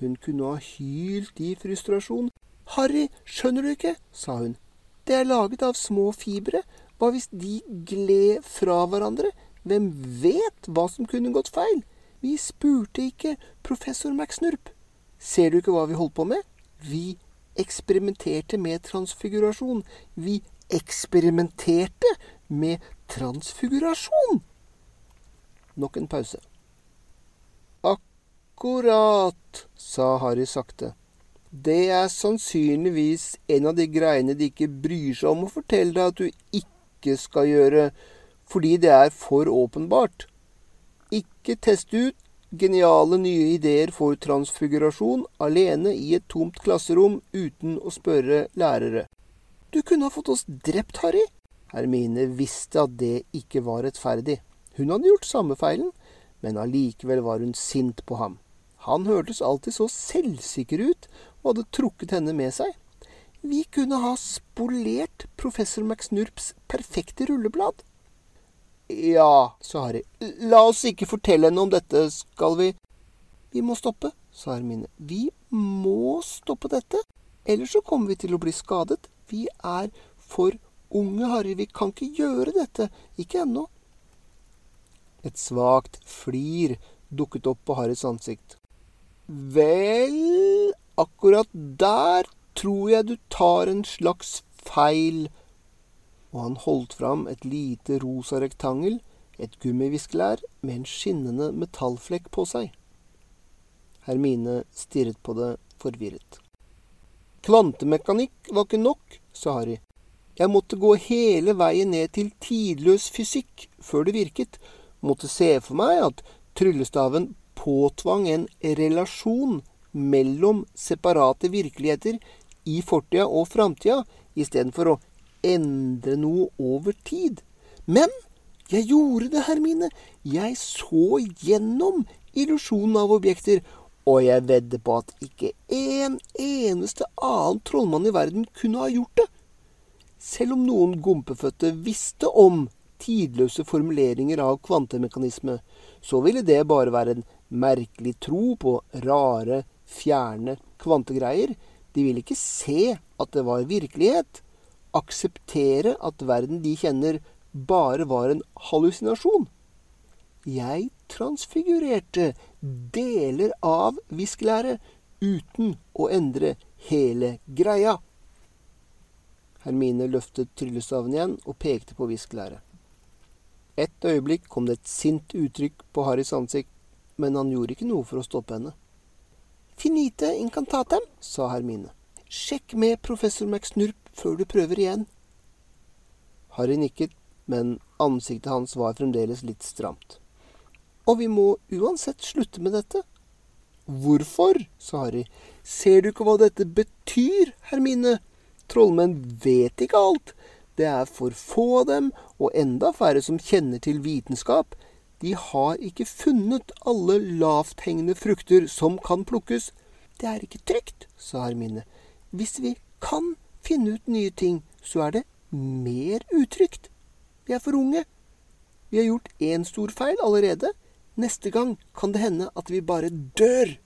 Hun kunne ha hylt i frustrasjon. Harry, skjønner du ikke? sa hun. Det er laget av små fibre. Hva hvis de gled fra hverandre? Hvem vet hva som kunne gått feil? Vi spurte ikke professor McSnurp. Ser du ikke hva vi holdt på med? Vi eksperimenterte med transfigurasjon. Vi eksperimenterte med transfigurasjon! Nok en pause. Akkurat, sa Harry sakte. Det er sannsynligvis en av de greiene de ikke bryr seg om å fortelle deg at du ikke skal gjøre, fordi det er for åpenbart. Ikke test ut geniale nye ideer for transfigurasjon alene i et tomt klasserom uten å spørre lærere. Du kunne ha fått oss drept, Harry. Hermine visste at det ikke var rettferdig. Hun hadde gjort samme feilen, men allikevel var hun sint på ham. Han hørtes alltid så selvsikker ut og hadde trukket henne med seg. Vi kunne ha spolert professor McSnurps perfekte rulleblad. Ja, sa Harry. La oss ikke fortelle henne om dette, skal vi? Vi må stoppe, sa Hermine. Vi må stoppe dette, ellers så kommer vi til å bli skadet. Vi er for unge, Harry. Vi kan ikke gjøre dette. Ikke ennå. Et svakt flir dukket opp på Harrys ansikt. Vel, akkurat der tror jeg du tar en slags feil. Og han holdt fram et lite rosa rektangel, et gummiviskelær med en skinnende metallflekk på seg. Hermine stirret på det forvirret. Kvantemekanikk var ikke nok, sa Harry. Jeg måtte gå hele veien ned til tidløs fysikk før det virket. Måtte se for meg at tryllestaven påtvang en relasjon mellom separate virkeligheter i fortida og framtida, istedenfor å endre noe over tid. Men jeg gjorde det, Hermine. Jeg så gjennom illusjonen av objekter, og jeg vedder på at ikke en eneste annen trollmann i verden kunne ha gjort det. Selv om noen gompefødte visste om tidløse formuleringer av kvantemekanisme, så ville det bare være en merkelig tro på rare, fjerne kvantegreier. De ville ikke se at det var virkelighet. Akseptere at verden de kjenner, bare var en hallusinasjon. Jeg transfigurerte deler av viskelæret uten å endre hele greia. Hermine løftet tryllestaven igjen og pekte på viskelæret. Et øyeblikk kom det et sint uttrykk på Harrys ansikt, men han gjorde ikke noe for å stoppe henne. Finite incantatem, sa Hermine. Sjekk med professor McSnurp før du prøver igjen. Harry nikket, men ansiktet hans var fremdeles litt stramt. Og vi må uansett slutte med dette. Hvorfor? sa Harry. Ser du ikke hva dette betyr, Hermine? Trollmenn vet ikke alt. Det er for få av dem, og enda færre som kjenner til vitenskap. De har ikke funnet alle lavthengende frukter som kan plukkes. Det er ikke trygt, sa Hermine. Hvis vi kan finne ut nye ting, så er det mer utrygt. Vi er for unge. Vi har gjort én stor feil allerede. Neste gang kan det hende at vi bare dør.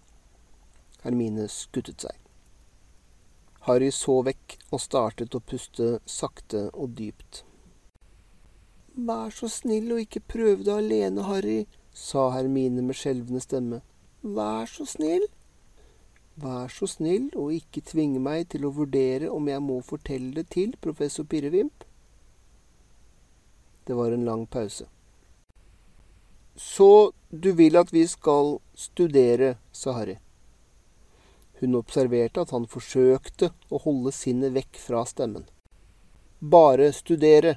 Hermine skuttet seg. Harry så vekk og startet å puste sakte og dypt. Vær så snill og ikke prøve det alene, Harry, sa Hermine med skjelvende stemme. Vær så snill. Vær så snill og ikke tvinge meg til å vurdere om jeg må fortelle det til professor Pirrevimp. Det var en lang pause. Så du vil at vi skal studere, sa Harry. Hun observerte at han forsøkte å holde sinnet vekk fra stemmen. Bare studere,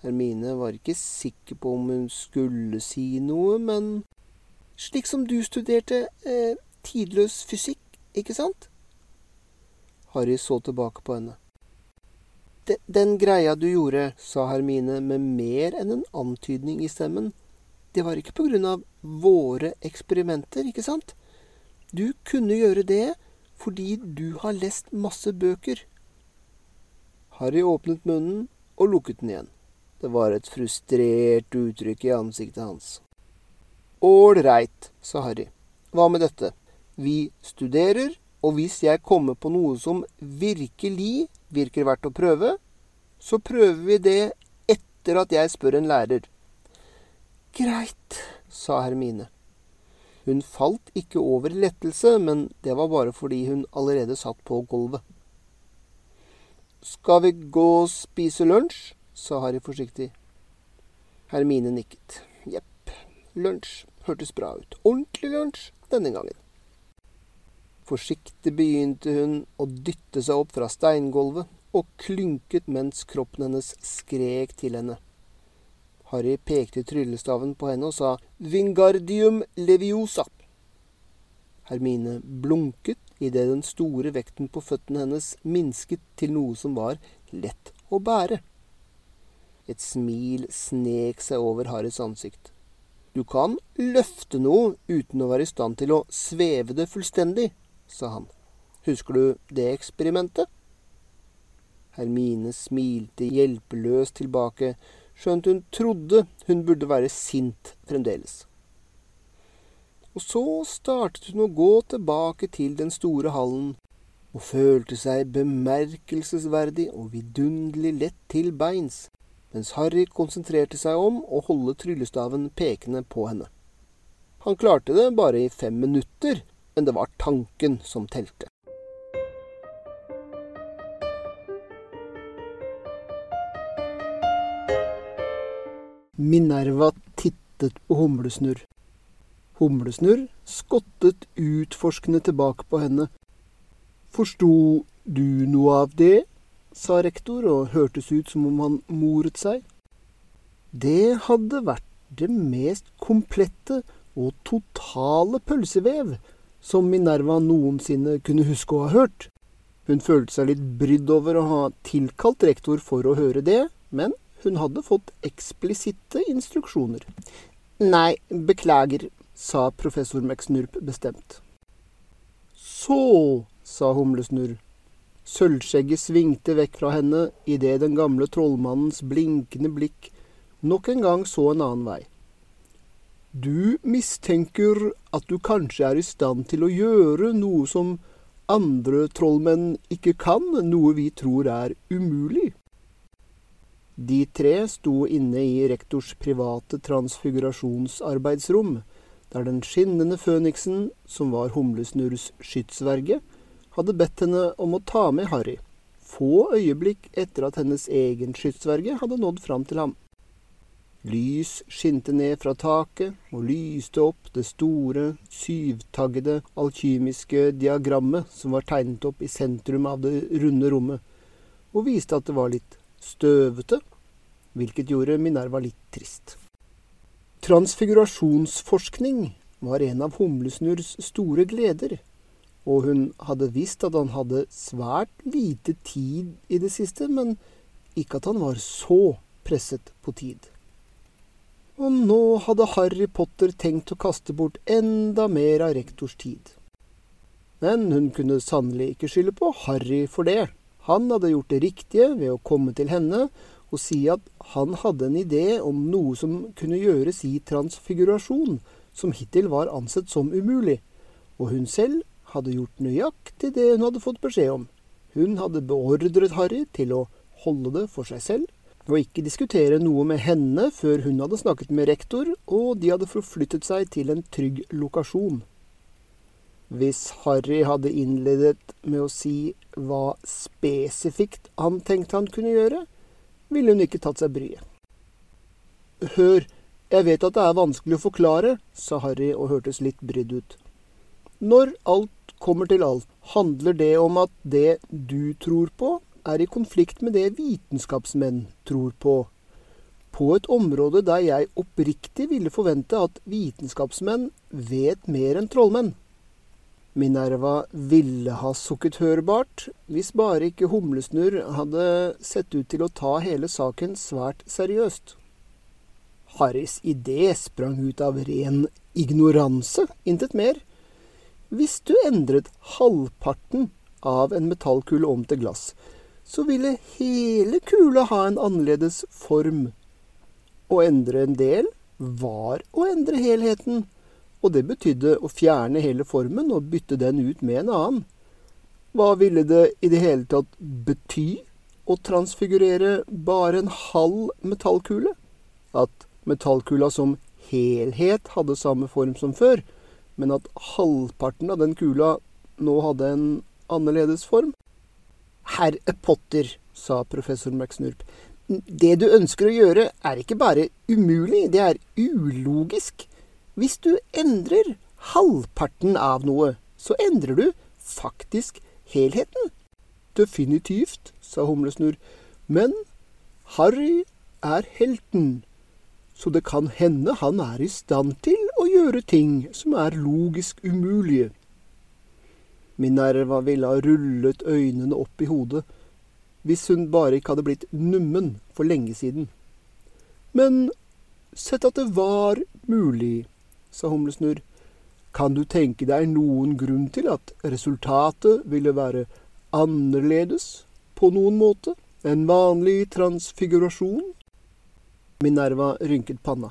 Hermine var ikke sikker på om hun skulle si noe, men Slik som du studerte eh, tidløs fysikk, ikke sant? Harry så tilbake på henne. Den, greia du gjorde, sa Hermine med mer enn en antydning i stemmen, det var ikke på grunn av våre eksperimenter, ikke sant? Du kunne gjøre det fordi du har lest masse bøker. Harry åpnet munnen og lukket den igjen. Det var et frustrert uttrykk i ansiktet hans. Ålreit, sa Harry. Hva med dette? Vi studerer, og hvis jeg kommer på noe som virkelig virker verdt å prøve, så prøver vi det etter at jeg spør en lærer. Greit, sa Hermine. Hun falt ikke over lettelse, men det var bare fordi hun allerede satt på gulvet. Skal vi gå og spise lunsj? sa Harry forsiktig. Hermine nikket. Jepp, lunsj hørtes bra ut. Ordentlig lunsj denne gangen. Forsiktig begynte hun å dytte seg opp fra steingulvet og klynket mens kroppen hennes skrek til henne. Harry pekte tryllestaven på henne og sa Vingardium leviosa. Hermine blunket idet den store vekten på føttene hennes minsket til noe som var lett å bære. Et smil snek seg over Harrys ansikt. Du kan løfte noe uten å være i stand til å sveve det fullstendig, sa han. Husker du det eksperimentet? Hermine smilte hjelpeløst tilbake skjønt hun trodde hun burde være sint fremdeles. Og så startet hun å gå tilbake til den store hallen, og følte seg bemerkelsesverdig og vidunderlig lett til beins, mens Harry konsentrerte seg om å holde tryllestaven pekende på henne. Han klarte det bare i fem minutter, men det var tanken som telte. Minerva tittet på Humlesnurr. Humlesnurr skottet utforskende tilbake på henne. Forsto du noe av det? sa rektor, og hørtes ut som om han moret seg. Det hadde vært det mest komplette og totale pølsevev som Minerva noensinne kunne huske å ha hørt. Hun følte seg litt brydd over å ha tilkalt rektor for å høre det, men hun hadde fått eksplisitte instruksjoner. Nei, beklager, sa professor McSnurp bestemt. Så, sa Humlesnurr. Sølvskjegget svingte vekk fra henne idet den gamle trollmannens blinkende blikk nok en gang så en annen vei. Du mistenker at du kanskje er i stand til å gjøre noe som andre trollmenn ikke kan, noe vi tror er umulig. De tre sto inne i rektors private transfigurasjonsarbeidsrom, der den skinnende føniksen, som var Humlesnurrs skytsverge, hadde bedt henne om å ta med Harry, få øyeblikk etter at hennes egen skytsverge hadde nådd fram til ham. Lys skinte ned fra taket og lyste opp det store, syvtaggede, alkymiske diagrammet som var tegnet opp i sentrum av det runde rommet, og viste at det var litt støvete, hvilket gjorde Minerva litt trist. Transfigurasjonsforskning var en av Humlesnurrs store gleder, og hun hadde visst at han hadde svært lite tid i det siste, men ikke at han var så presset på tid. Og nå hadde Harry Potter tenkt å kaste bort enda mer av rektors tid. Men hun kunne sannelig ikke skylde på Harry for det. Han hadde gjort det riktige ved å komme til henne og si at han hadde en idé om noe som kunne gjøres i transfigurasjon, som hittil var ansett som umulig, og hun selv hadde gjort nøyaktig det hun hadde fått beskjed om. Hun hadde beordret Harry til å holde det for seg selv, og ikke diskutere noe med henne før hun hadde snakket med rektor, og de hadde forflyttet seg til en trygg lokasjon. Hvis Harry hadde innledet med å si hva spesifikt han tenkte han kunne gjøre, ville hun ikke tatt seg bryet. Hør, jeg vet at det er vanskelig å forklare, sa Harry og hørtes litt brydd ut. Når alt kommer til alt, handler det om at det du tror på, er i konflikt med det vitenskapsmenn tror på. På et område der jeg oppriktig ville forvente at vitenskapsmenn vet mer enn trollmenn. Minerva ville ha sukket hørbart, hvis bare ikke Humlesnurr hadde sett ut til å ta hele saken svært seriøst. Harrys idé sprang ut av ren ignoranse, intet mer. Hvis du endret halvparten av en metallkule om til glass, så ville hele kula ha en annerledes form, Å endre en del var å endre helheten, og det betydde å fjerne hele formen og bytte den ut med en annen. Hva ville det i det hele tatt bety å transfigurere bare en halv metallkule? At metallkula som helhet hadde samme form som før, men at halvparten av den kula nå hadde en annerledes form? Herr Potter, sa professor McSnurp, det du ønsker å gjøre, er ikke bare umulig, det er ulogisk. Hvis du endrer halvparten av noe, så endrer du faktisk helheten. Definitivt, sa Humlesnurr, men Harry er helten, så det kan hende han er i stand til å gjøre ting som er logisk umulige. Minerva ville ha rullet øynene opp i hodet hvis hun bare ikke hadde blitt nummen for lenge siden. Men sett at det var mulig, sa Humlesnurr, kan du tenke deg noen grunn til at resultatet ville være annerledes på noen måte enn vanlig transfigurasjon? Minerva rynket panna.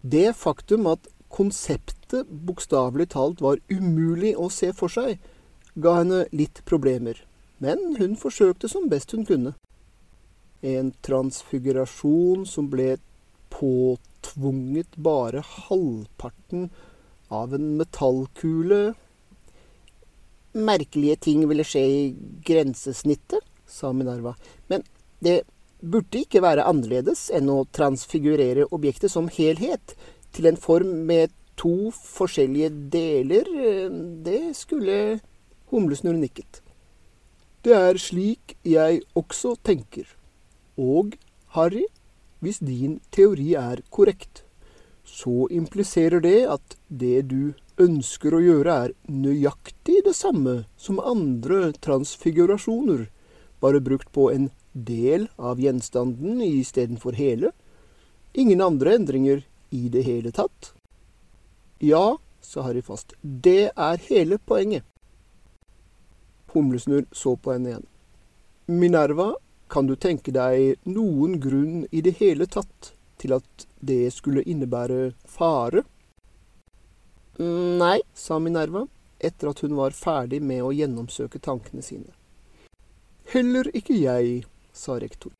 Det faktum at konseptet bokstavelig talt var umulig å se for seg, ga henne litt problemer. Men hun forsøkte som best hun kunne. En transfigurasjon som ble påtvunget bare halvparten av en metallkule. Merkelige ting ville skje i grensesnittet, sa Minerva, men det burde ikke være annerledes enn å transfigurere objektet som helhet til en form med to forskjellige deler. Det skulle Humlesnurr nikket. Det er slik jeg også tenker. Og, Harry, hvis din teori er korrekt, så impliserer det at det du ønsker å gjøre, er nøyaktig det samme som andre transfigurasjoner, bare brukt på en del av gjenstanden istedenfor hele. Ingen andre endringer i det hele tatt. Ja, sa Harry fast, det er hele poenget. Humlesnurr så på henne igjen. Minerva, kan du tenke deg noen grunn i det hele tatt til at det skulle innebære fare? Nei, sa Minerva, etter at hun var ferdig med å gjennomsøke tankene sine. Heller ikke jeg, sa rektor.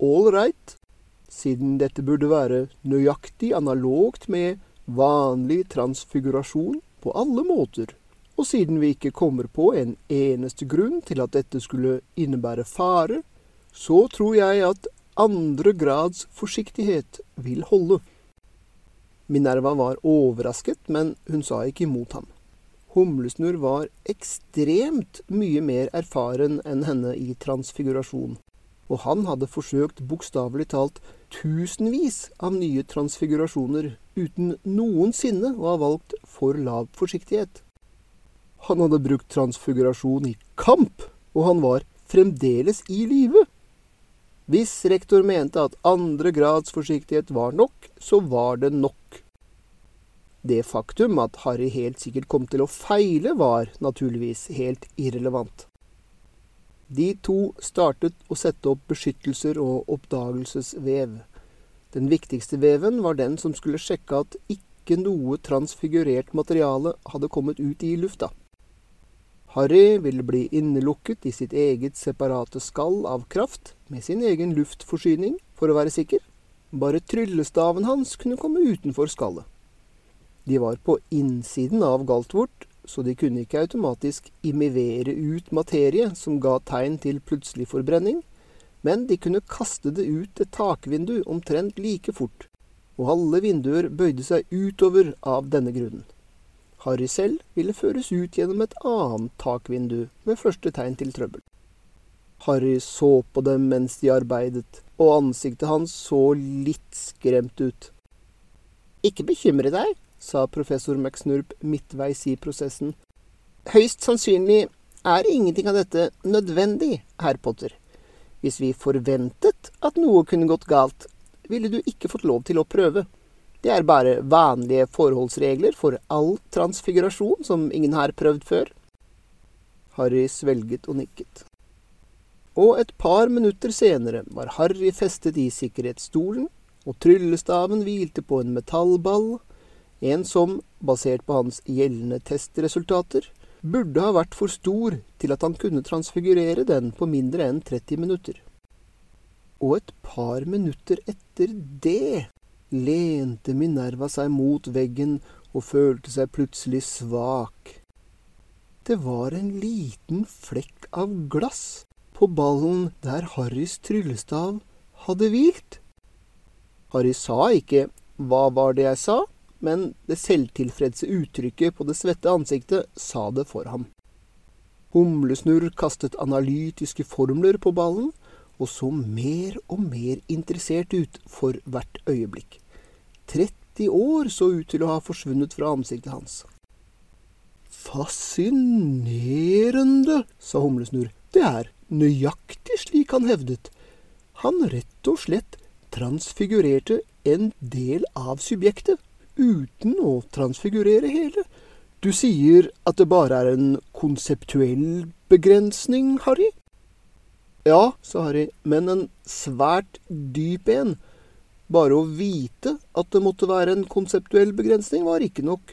Right, siden dette burde være nøyaktig analogt med vanlig transfigurasjon på alle måter, og siden vi ikke kommer på en eneste grunn til at dette skulle innebære fare, så tror jeg at andre grads forsiktighet vil holde. Minerva var overrasket, men hun sa ikke imot ham. Humlesnurr var ekstremt mye mer erfaren enn henne i transfigurasjon, og han hadde forsøkt bokstavelig talt tusenvis av nye transfigurasjoner uten noensinne å ha valgt for lav forsiktighet. Han hadde brukt transfigurasjon i kamp, og han var fremdeles i live. Hvis rektor mente at andre grads forsiktighet var nok, så var det nok. Det faktum at Harry helt sikkert kom til å feile, var naturligvis helt irrelevant. De to startet å sette opp beskyttelser og oppdagelsesvev. Den viktigste veven var den som skulle sjekke at ikke noe transfigurert materiale hadde kommet ut i lufta. Harry ville bli innelukket i sitt eget separate skall av kraft, med sin egen luftforsyning, for å være sikker. Bare tryllestaven hans kunne komme utenfor skallet. De var på innsiden av Galtvort, så de kunne ikke automatisk imivere ut materie som ga tegn til plutselig forbrenning, men de kunne kaste det ut et takvindu omtrent like fort, og alle vinduer bøyde seg utover av denne grunnen. Harry selv ville føres ut gjennom et annet takvindu med første tegn til trøbbel. Harry så på dem mens de arbeidet, og ansiktet hans så litt skremt ut. Ikke bekymre deg, sa professor McSnurp midtveis i prosessen. Høyst sannsynlig er ingenting av dette nødvendig, herr Potter. Hvis vi forventet at noe kunne gått galt, ville du ikke fått lov til å prøve. Det er bare vanlige forholdsregler for all transfigurasjon som ingen har prøvd før. Harry svelget og nikket. Og et par minutter senere var Harry festet i sikkerhetsstolen, og tryllestaven hvilte på en metallball, en som, basert på hans gjeldende testresultater, burde ha vært for stor til at han kunne transfigurere den på mindre enn 30 minutter. Og et par minutter etter det lente Minerva seg mot veggen og følte seg plutselig svak. Det var en liten flekk av glass på ballen der Harrys tryllestav hadde hvilt. Harry sa ikke 'hva var det jeg sa', men det selvtilfredse uttrykket på det svette ansiktet sa det for ham. Humlesnurr kastet analytiske formler på ballen, og så mer og mer interessert ut for hvert øyeblikk. 30 år så ut til å ha forsvunnet fra ansiktet hans. Fascinerende, sa Humlesnurr. Det er nøyaktig slik han hevdet. Han rett og slett transfigurerte en del av subjektet uten å transfigurere hele. Du sier at det bare er en konseptuell begrensning, Harry? Ja, sa Harry, men en svært dyp en. Bare å vite at det måtte være en konseptuell begrensning, var ikke nok.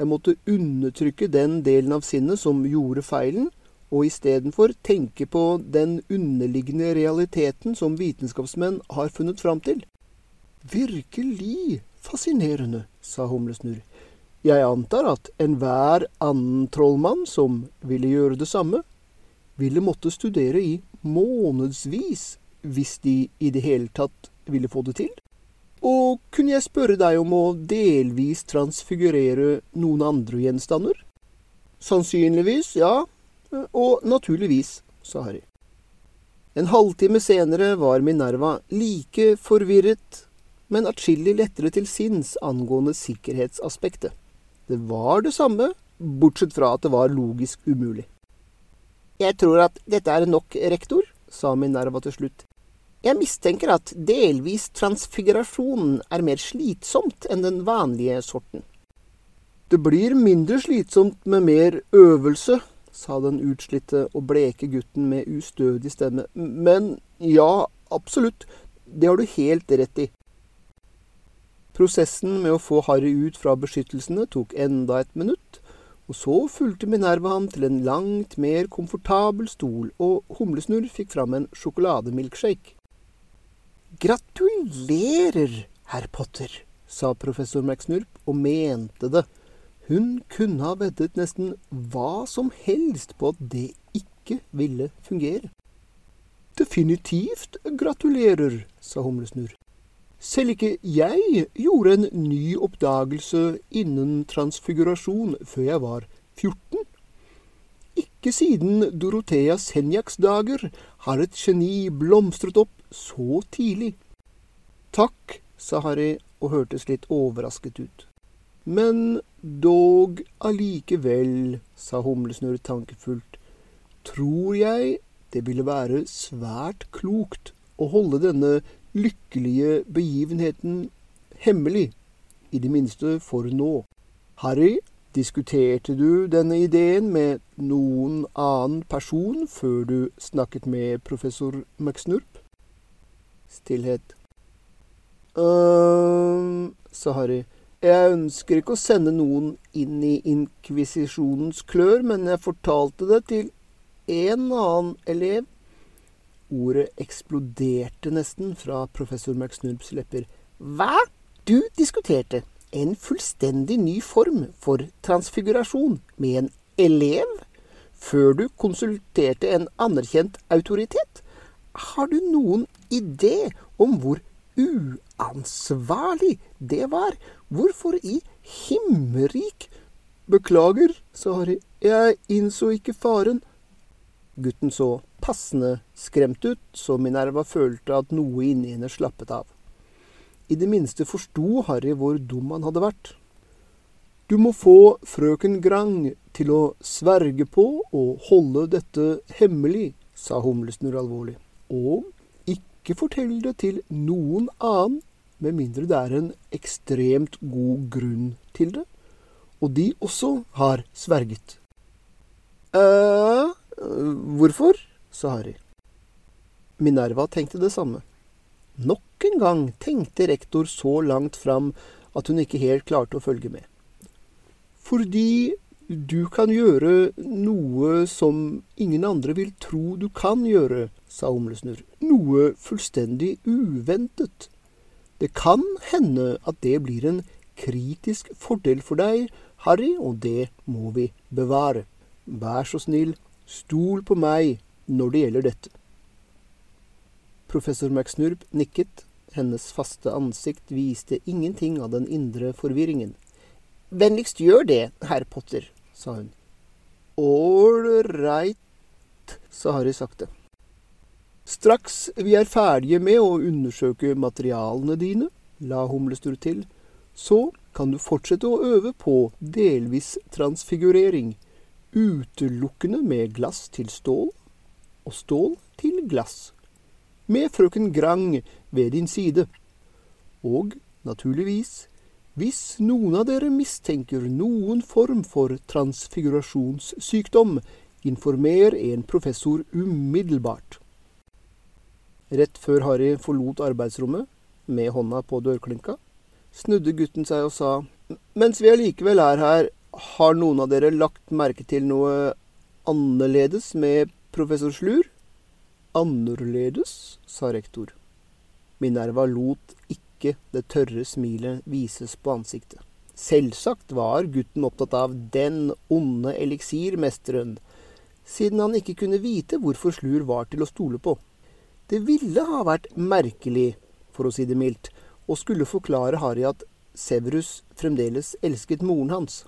Jeg måtte undertrykke den delen av sinnet som gjorde feilen, og istedenfor tenke på den underliggende realiteten som vitenskapsmenn har funnet fram til. Virkelig fascinerende, sa Humlesnurr. Jeg antar at enhver annen trollmann som ville gjøre det samme, ville måtte studere i månedsvis hvis de i det hele tatt ville få det til. Og kunne jeg spørre deg om å delvis transfigurere noen andre gjenstander? Sannsynligvis, ja. Og naturligvis, sa Harry. En halvtime senere var Minerva like forvirret men atskillig lettere til sinns angående sikkerhetsaspektet. Det var det samme, bortsett fra at det var logisk umulig. Jeg tror at dette er nok, rektor, sa Minerva til slutt. Jeg mistenker at delvis transfigurasjon er mer slitsomt enn den vanlige sorten. Det blir mindre slitsomt med mer øvelse, sa den utslitte og bleke gutten med ustødig stemme. Men ja, absolutt, det har du helt rett i. Prosessen med å få Harry ut fra beskyttelsene tok enda et minutt, og så fulgte Minerva ham til en langt mer komfortabel stol, og Humlesnurr fikk fram en sjokolademilkshake. Gratulerer, herr Potter, sa professor McSnurp, og mente det. Hun kunne ha veddet nesten hva som helst på at det ikke ville fungere. Definitivt gratulerer, sa Humlesnurr. Selv ikke jeg gjorde en ny oppdagelse innen transfigurasjon før jeg var 14. Ikke siden Dorothea Senjaks dager har et geni blomstret opp så tidlig. Takk, sa Harry og hørtes litt overrasket ut. Men dog allikevel, sa Humlesnurr tankefullt, tror jeg det ville være svært klokt å holde denne lykkelige begivenheten hemmelig, i det minste for nå. Harry, diskuterte du denne ideen med noen annen person før du snakket med professor McSnurp? Stillhet. «Ehm», sa Harry. Jeg ønsker ikke å sende noen inn i inkvisisjonens klør, men jeg fortalte det til en annen elev Ordet eksploderte nesten fra professor McSnurps lepper. Hva? Du diskuterte en fullstendig ny form for transfigurasjon med en elev før du konsulterte en anerkjent autoritet? Har du noen idé om hvor uansvarlig det var? Hvorfor i himmerik Beklager, sa Harry, jeg innså ikke faren. Gutten så passende skremt ut, så Minerva følte at noe inni henne slappet av. I det minste forsto Harry hvor dum han hadde vært. Du må få frøken Grang til å sverge på å holde dette hemmelig, sa Humlesnurr alvorlig, og ikke fortell det til noen annen, med mindre det er en ekstremt god grunn til det, og de også har sverget. eh Hvorfor? Sa Harry. Minerva tenkte det samme. Nok en gang tenkte rektor så langt fram at hun ikke helt klarte å følge med. Fordi du kan gjøre noe som ingen andre vil tro du kan gjøre, sa Humlesnurr. Noe fullstendig uventet. Det kan hende at det blir en kritisk fordel for deg, Harry, og det må vi bevare. Vær så snill, stol på meg når det gjelder dette. Professor McSnurp nikket. Hennes faste ansikt viste ingenting av den indre forvirringen. Vennligst gjør det, herr Potter, sa hun. Ålreit, sa Harry sakte. Straks vi er ferdige med å undersøke materialene dine, la Humlestur til, så kan du fortsette å øve på delvis transfigurering, utelukkende med glass til stål og stål til glass, med frøken Grang ved din side. Og, naturligvis, hvis noen av dere mistenker noen form for transfigurasjonssykdom, informer en professor umiddelbart. Rett før Harry forlot arbeidsrommet, med hånda på dørklinka, snudde gutten seg og sa, mens vi allikevel er her, har noen av dere lagt merke til noe annerledes med professor Slur? Annerledes, sa rektor. Minerva lot ikke det tørre smilet vises på ansiktet. Selvsagt var gutten opptatt av den onde eliksirmesteren, siden han ikke kunne vite hvorfor Slur var til å stole på. Det ville ha vært merkelig, for å si det mildt, å skulle forklare Harry at Severus fremdeles elsket moren hans.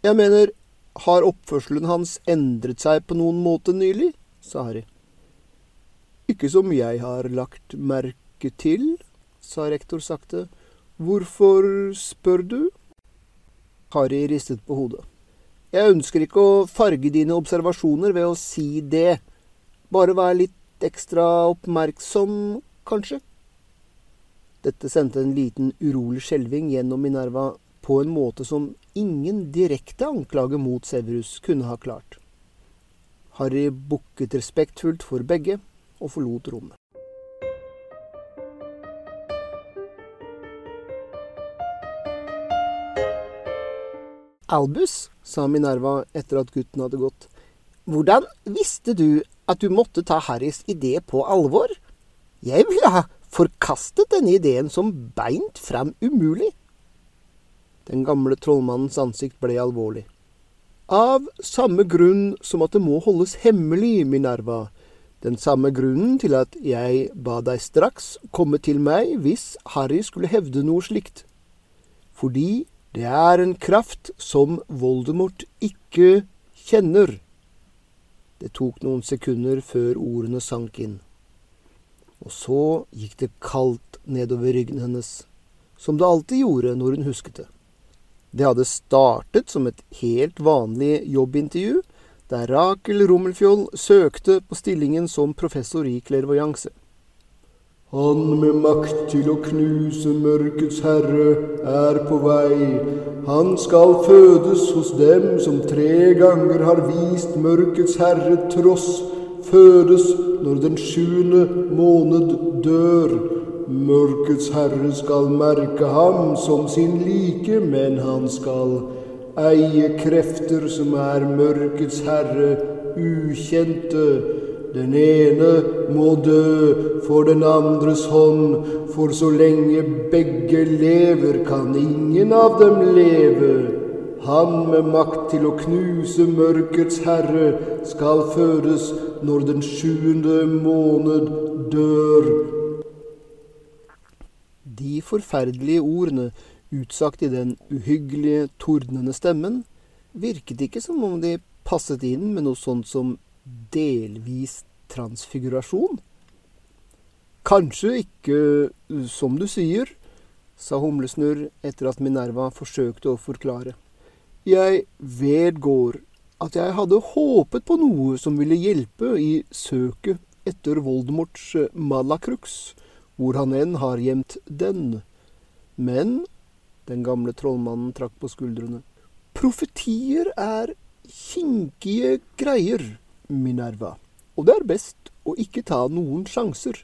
Jeg mener, har oppførselen hans endret seg på noen måte nylig? sa Harry. Ikke som jeg har lagt merke til, sa rektor sakte. Hvorfor spør du? Harry ristet på hodet. Jeg ønsker ikke å farge dine observasjoner ved å si det. Bare vær litt ekstra oppmerksom, kanskje. Dette sendte en liten urolig skjelving gjennom Minerva på en måte som ingen direkte anklage mot Severus kunne ha klart. Harry bukket respektfullt for begge og forlot rommet. Albus, sa Minerva etter at gutten hadde gått, hvordan visste du at du måtte ta Harrys idé på alvor? Jeg ville ha forkastet denne ideen som beint fram umulig. Den gamle trollmannens ansikt ble alvorlig. Av samme grunn som at det må holdes hemmelig, Minerva. Den samme grunnen til at jeg ba deg straks komme til meg hvis Harry skulle hevde noe slikt. Fordi det er en kraft som Voldemort ikke kjenner. Det tok noen sekunder før ordene sank inn. Og så gikk det kaldt nedover ryggen hennes, som det alltid gjorde når hun husket det. Det hadde startet som et helt vanlig jobbintervju, der Rakel Rommelfjoll søkte på stillingen som professor i klervoyanse. Han med makt til å knuse mørkets herre er på vei. Han skal fødes hos dem som tre ganger har vist mørkets herre tross, fødes når den sjuende måned dør. Mørkets herre skal merke ham som sin like, men han skal eie krefter som er mørkets herre, ukjente. Den ene må dø for den andres hånd, for så lenge begge lever, kan ingen av dem leve. Han med makt til å knuse mørkets herre skal fødes når den sjuende måned dør. De forferdelige ordene, utsagt i den uhyggelige, tordnende stemmen, virket ikke som om de passet inn med noe sånt som delvis transfigurasjon. Kanskje ikke som du sier, sa Humlesnurr etter at Minerva forsøkte å forklare. Jeg vedgår at jeg hadde håpet på noe som ville hjelpe i søket etter Voldemorts Malakrux, hvor han enn har gjemt den. Men den gamle trollmannen trakk på skuldrene. Profetier er kinkige greier, Minerva, og det er best å ikke ta noen sjanser.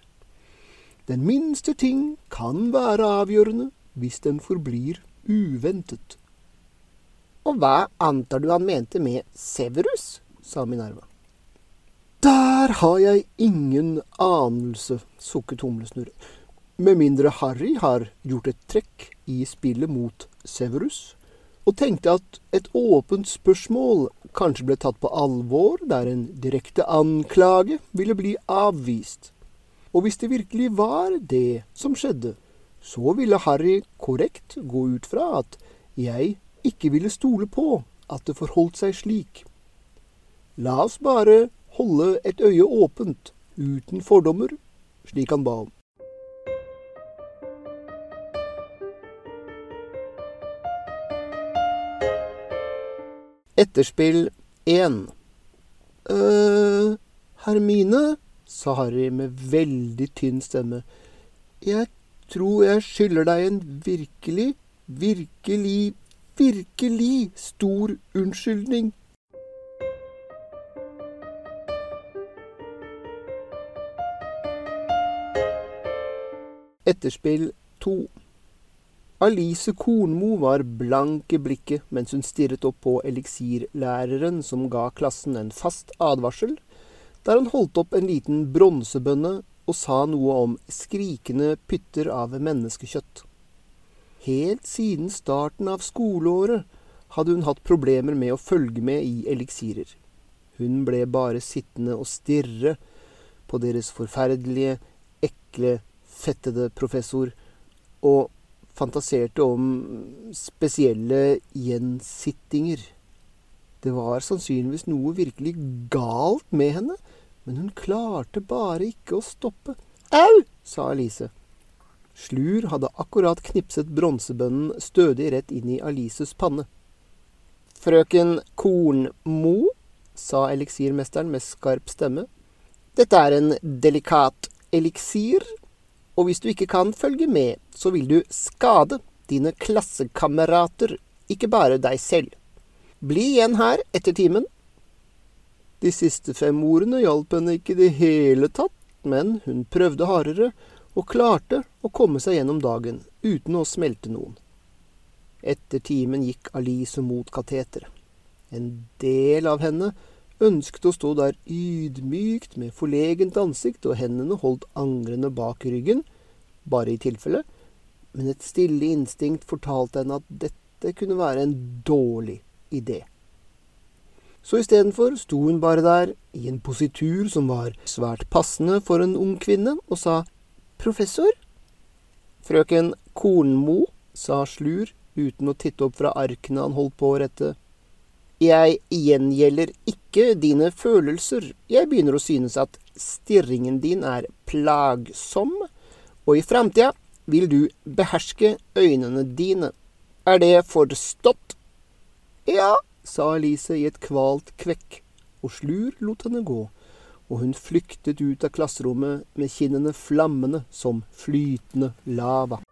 Den minste ting kan være avgjørende hvis den forblir uventet. Og hva antar du han mente med Severus? sa Minerva. Der har jeg ingen anelse, sukket Humlesnurr. Med mindre Harry har gjort et trekk i spillet mot Severus, og tenkte at et åpent spørsmål kanskje ble tatt på alvor der en direkte anklage ville bli avvist. Og hvis det virkelig var det som skjedde, så ville Harry korrekt gå ut fra at jeg ikke ville stole på at det forholdt seg slik. La oss bare holde et øye åpent, uten fordommer, slik han ba om. Etterspill 1 øh, Hermine, sa Harry med veldig tynn stemme, jeg tror jeg skylder deg en virkelig, virkelig, virkelig stor unnskyldning. Etterspill 2 Alice Kornmo var blank i blikket mens hun stirret opp på eliksirlæreren som ga klassen en fast advarsel, der han holdt opp en liten bronsebønne og sa noe om skrikende pytter av menneskekjøtt. Helt siden starten av skoleåret hadde hun hatt problemer med å følge med i eliksirer. Hun ble bare sittende og stirre på deres forferdelige, ekle, fettede professor, og fantaserte om spesielle gjensittinger. Det var sannsynligvis noe virkelig galt med henne, men hun klarte bare ikke å stoppe. Au! sa Alice. Slur hadde akkurat knipset bronsebønnen stødig rett inn i Alices panne. Frøken Kornmo, sa eliksirmesteren med skarp stemme, dette er en delikat eliksir, og hvis du ikke kan følge med, så vil du skade dine klassekamerater, ikke bare deg selv. Bli igjen her etter timen. De siste fem ordene hjalp henne ikke i det hele tatt, men hun prøvde hardere og klarte å komme seg gjennom dagen uten å smelte noen. Etter timen gikk Alice mot kateteret. En del av henne ønsket å stå der ydmykt med forlegent ansikt og hendene holdt angrende bak ryggen, bare i tilfelle, men et stille instinkt fortalte henne at dette kunne være en dårlig idé. Så istedenfor sto hun bare der, i en positur som var svært passende for en ung kvinne, og sa Professor? Frøken Kornmo, sa Slur uten å titte opp fra arkene han holdt på å rette. Jeg gjengjelder ikke dine følelser. Jeg begynner å synes at stirringen din er plagsom, og i framtida vil du beherske øynene dine. Er det forstått? Ja, sa Elise i et kvalt kvekk, og Slur lot henne gå, og hun flyktet ut av klasserommet med kinnene flammende som flytende lava.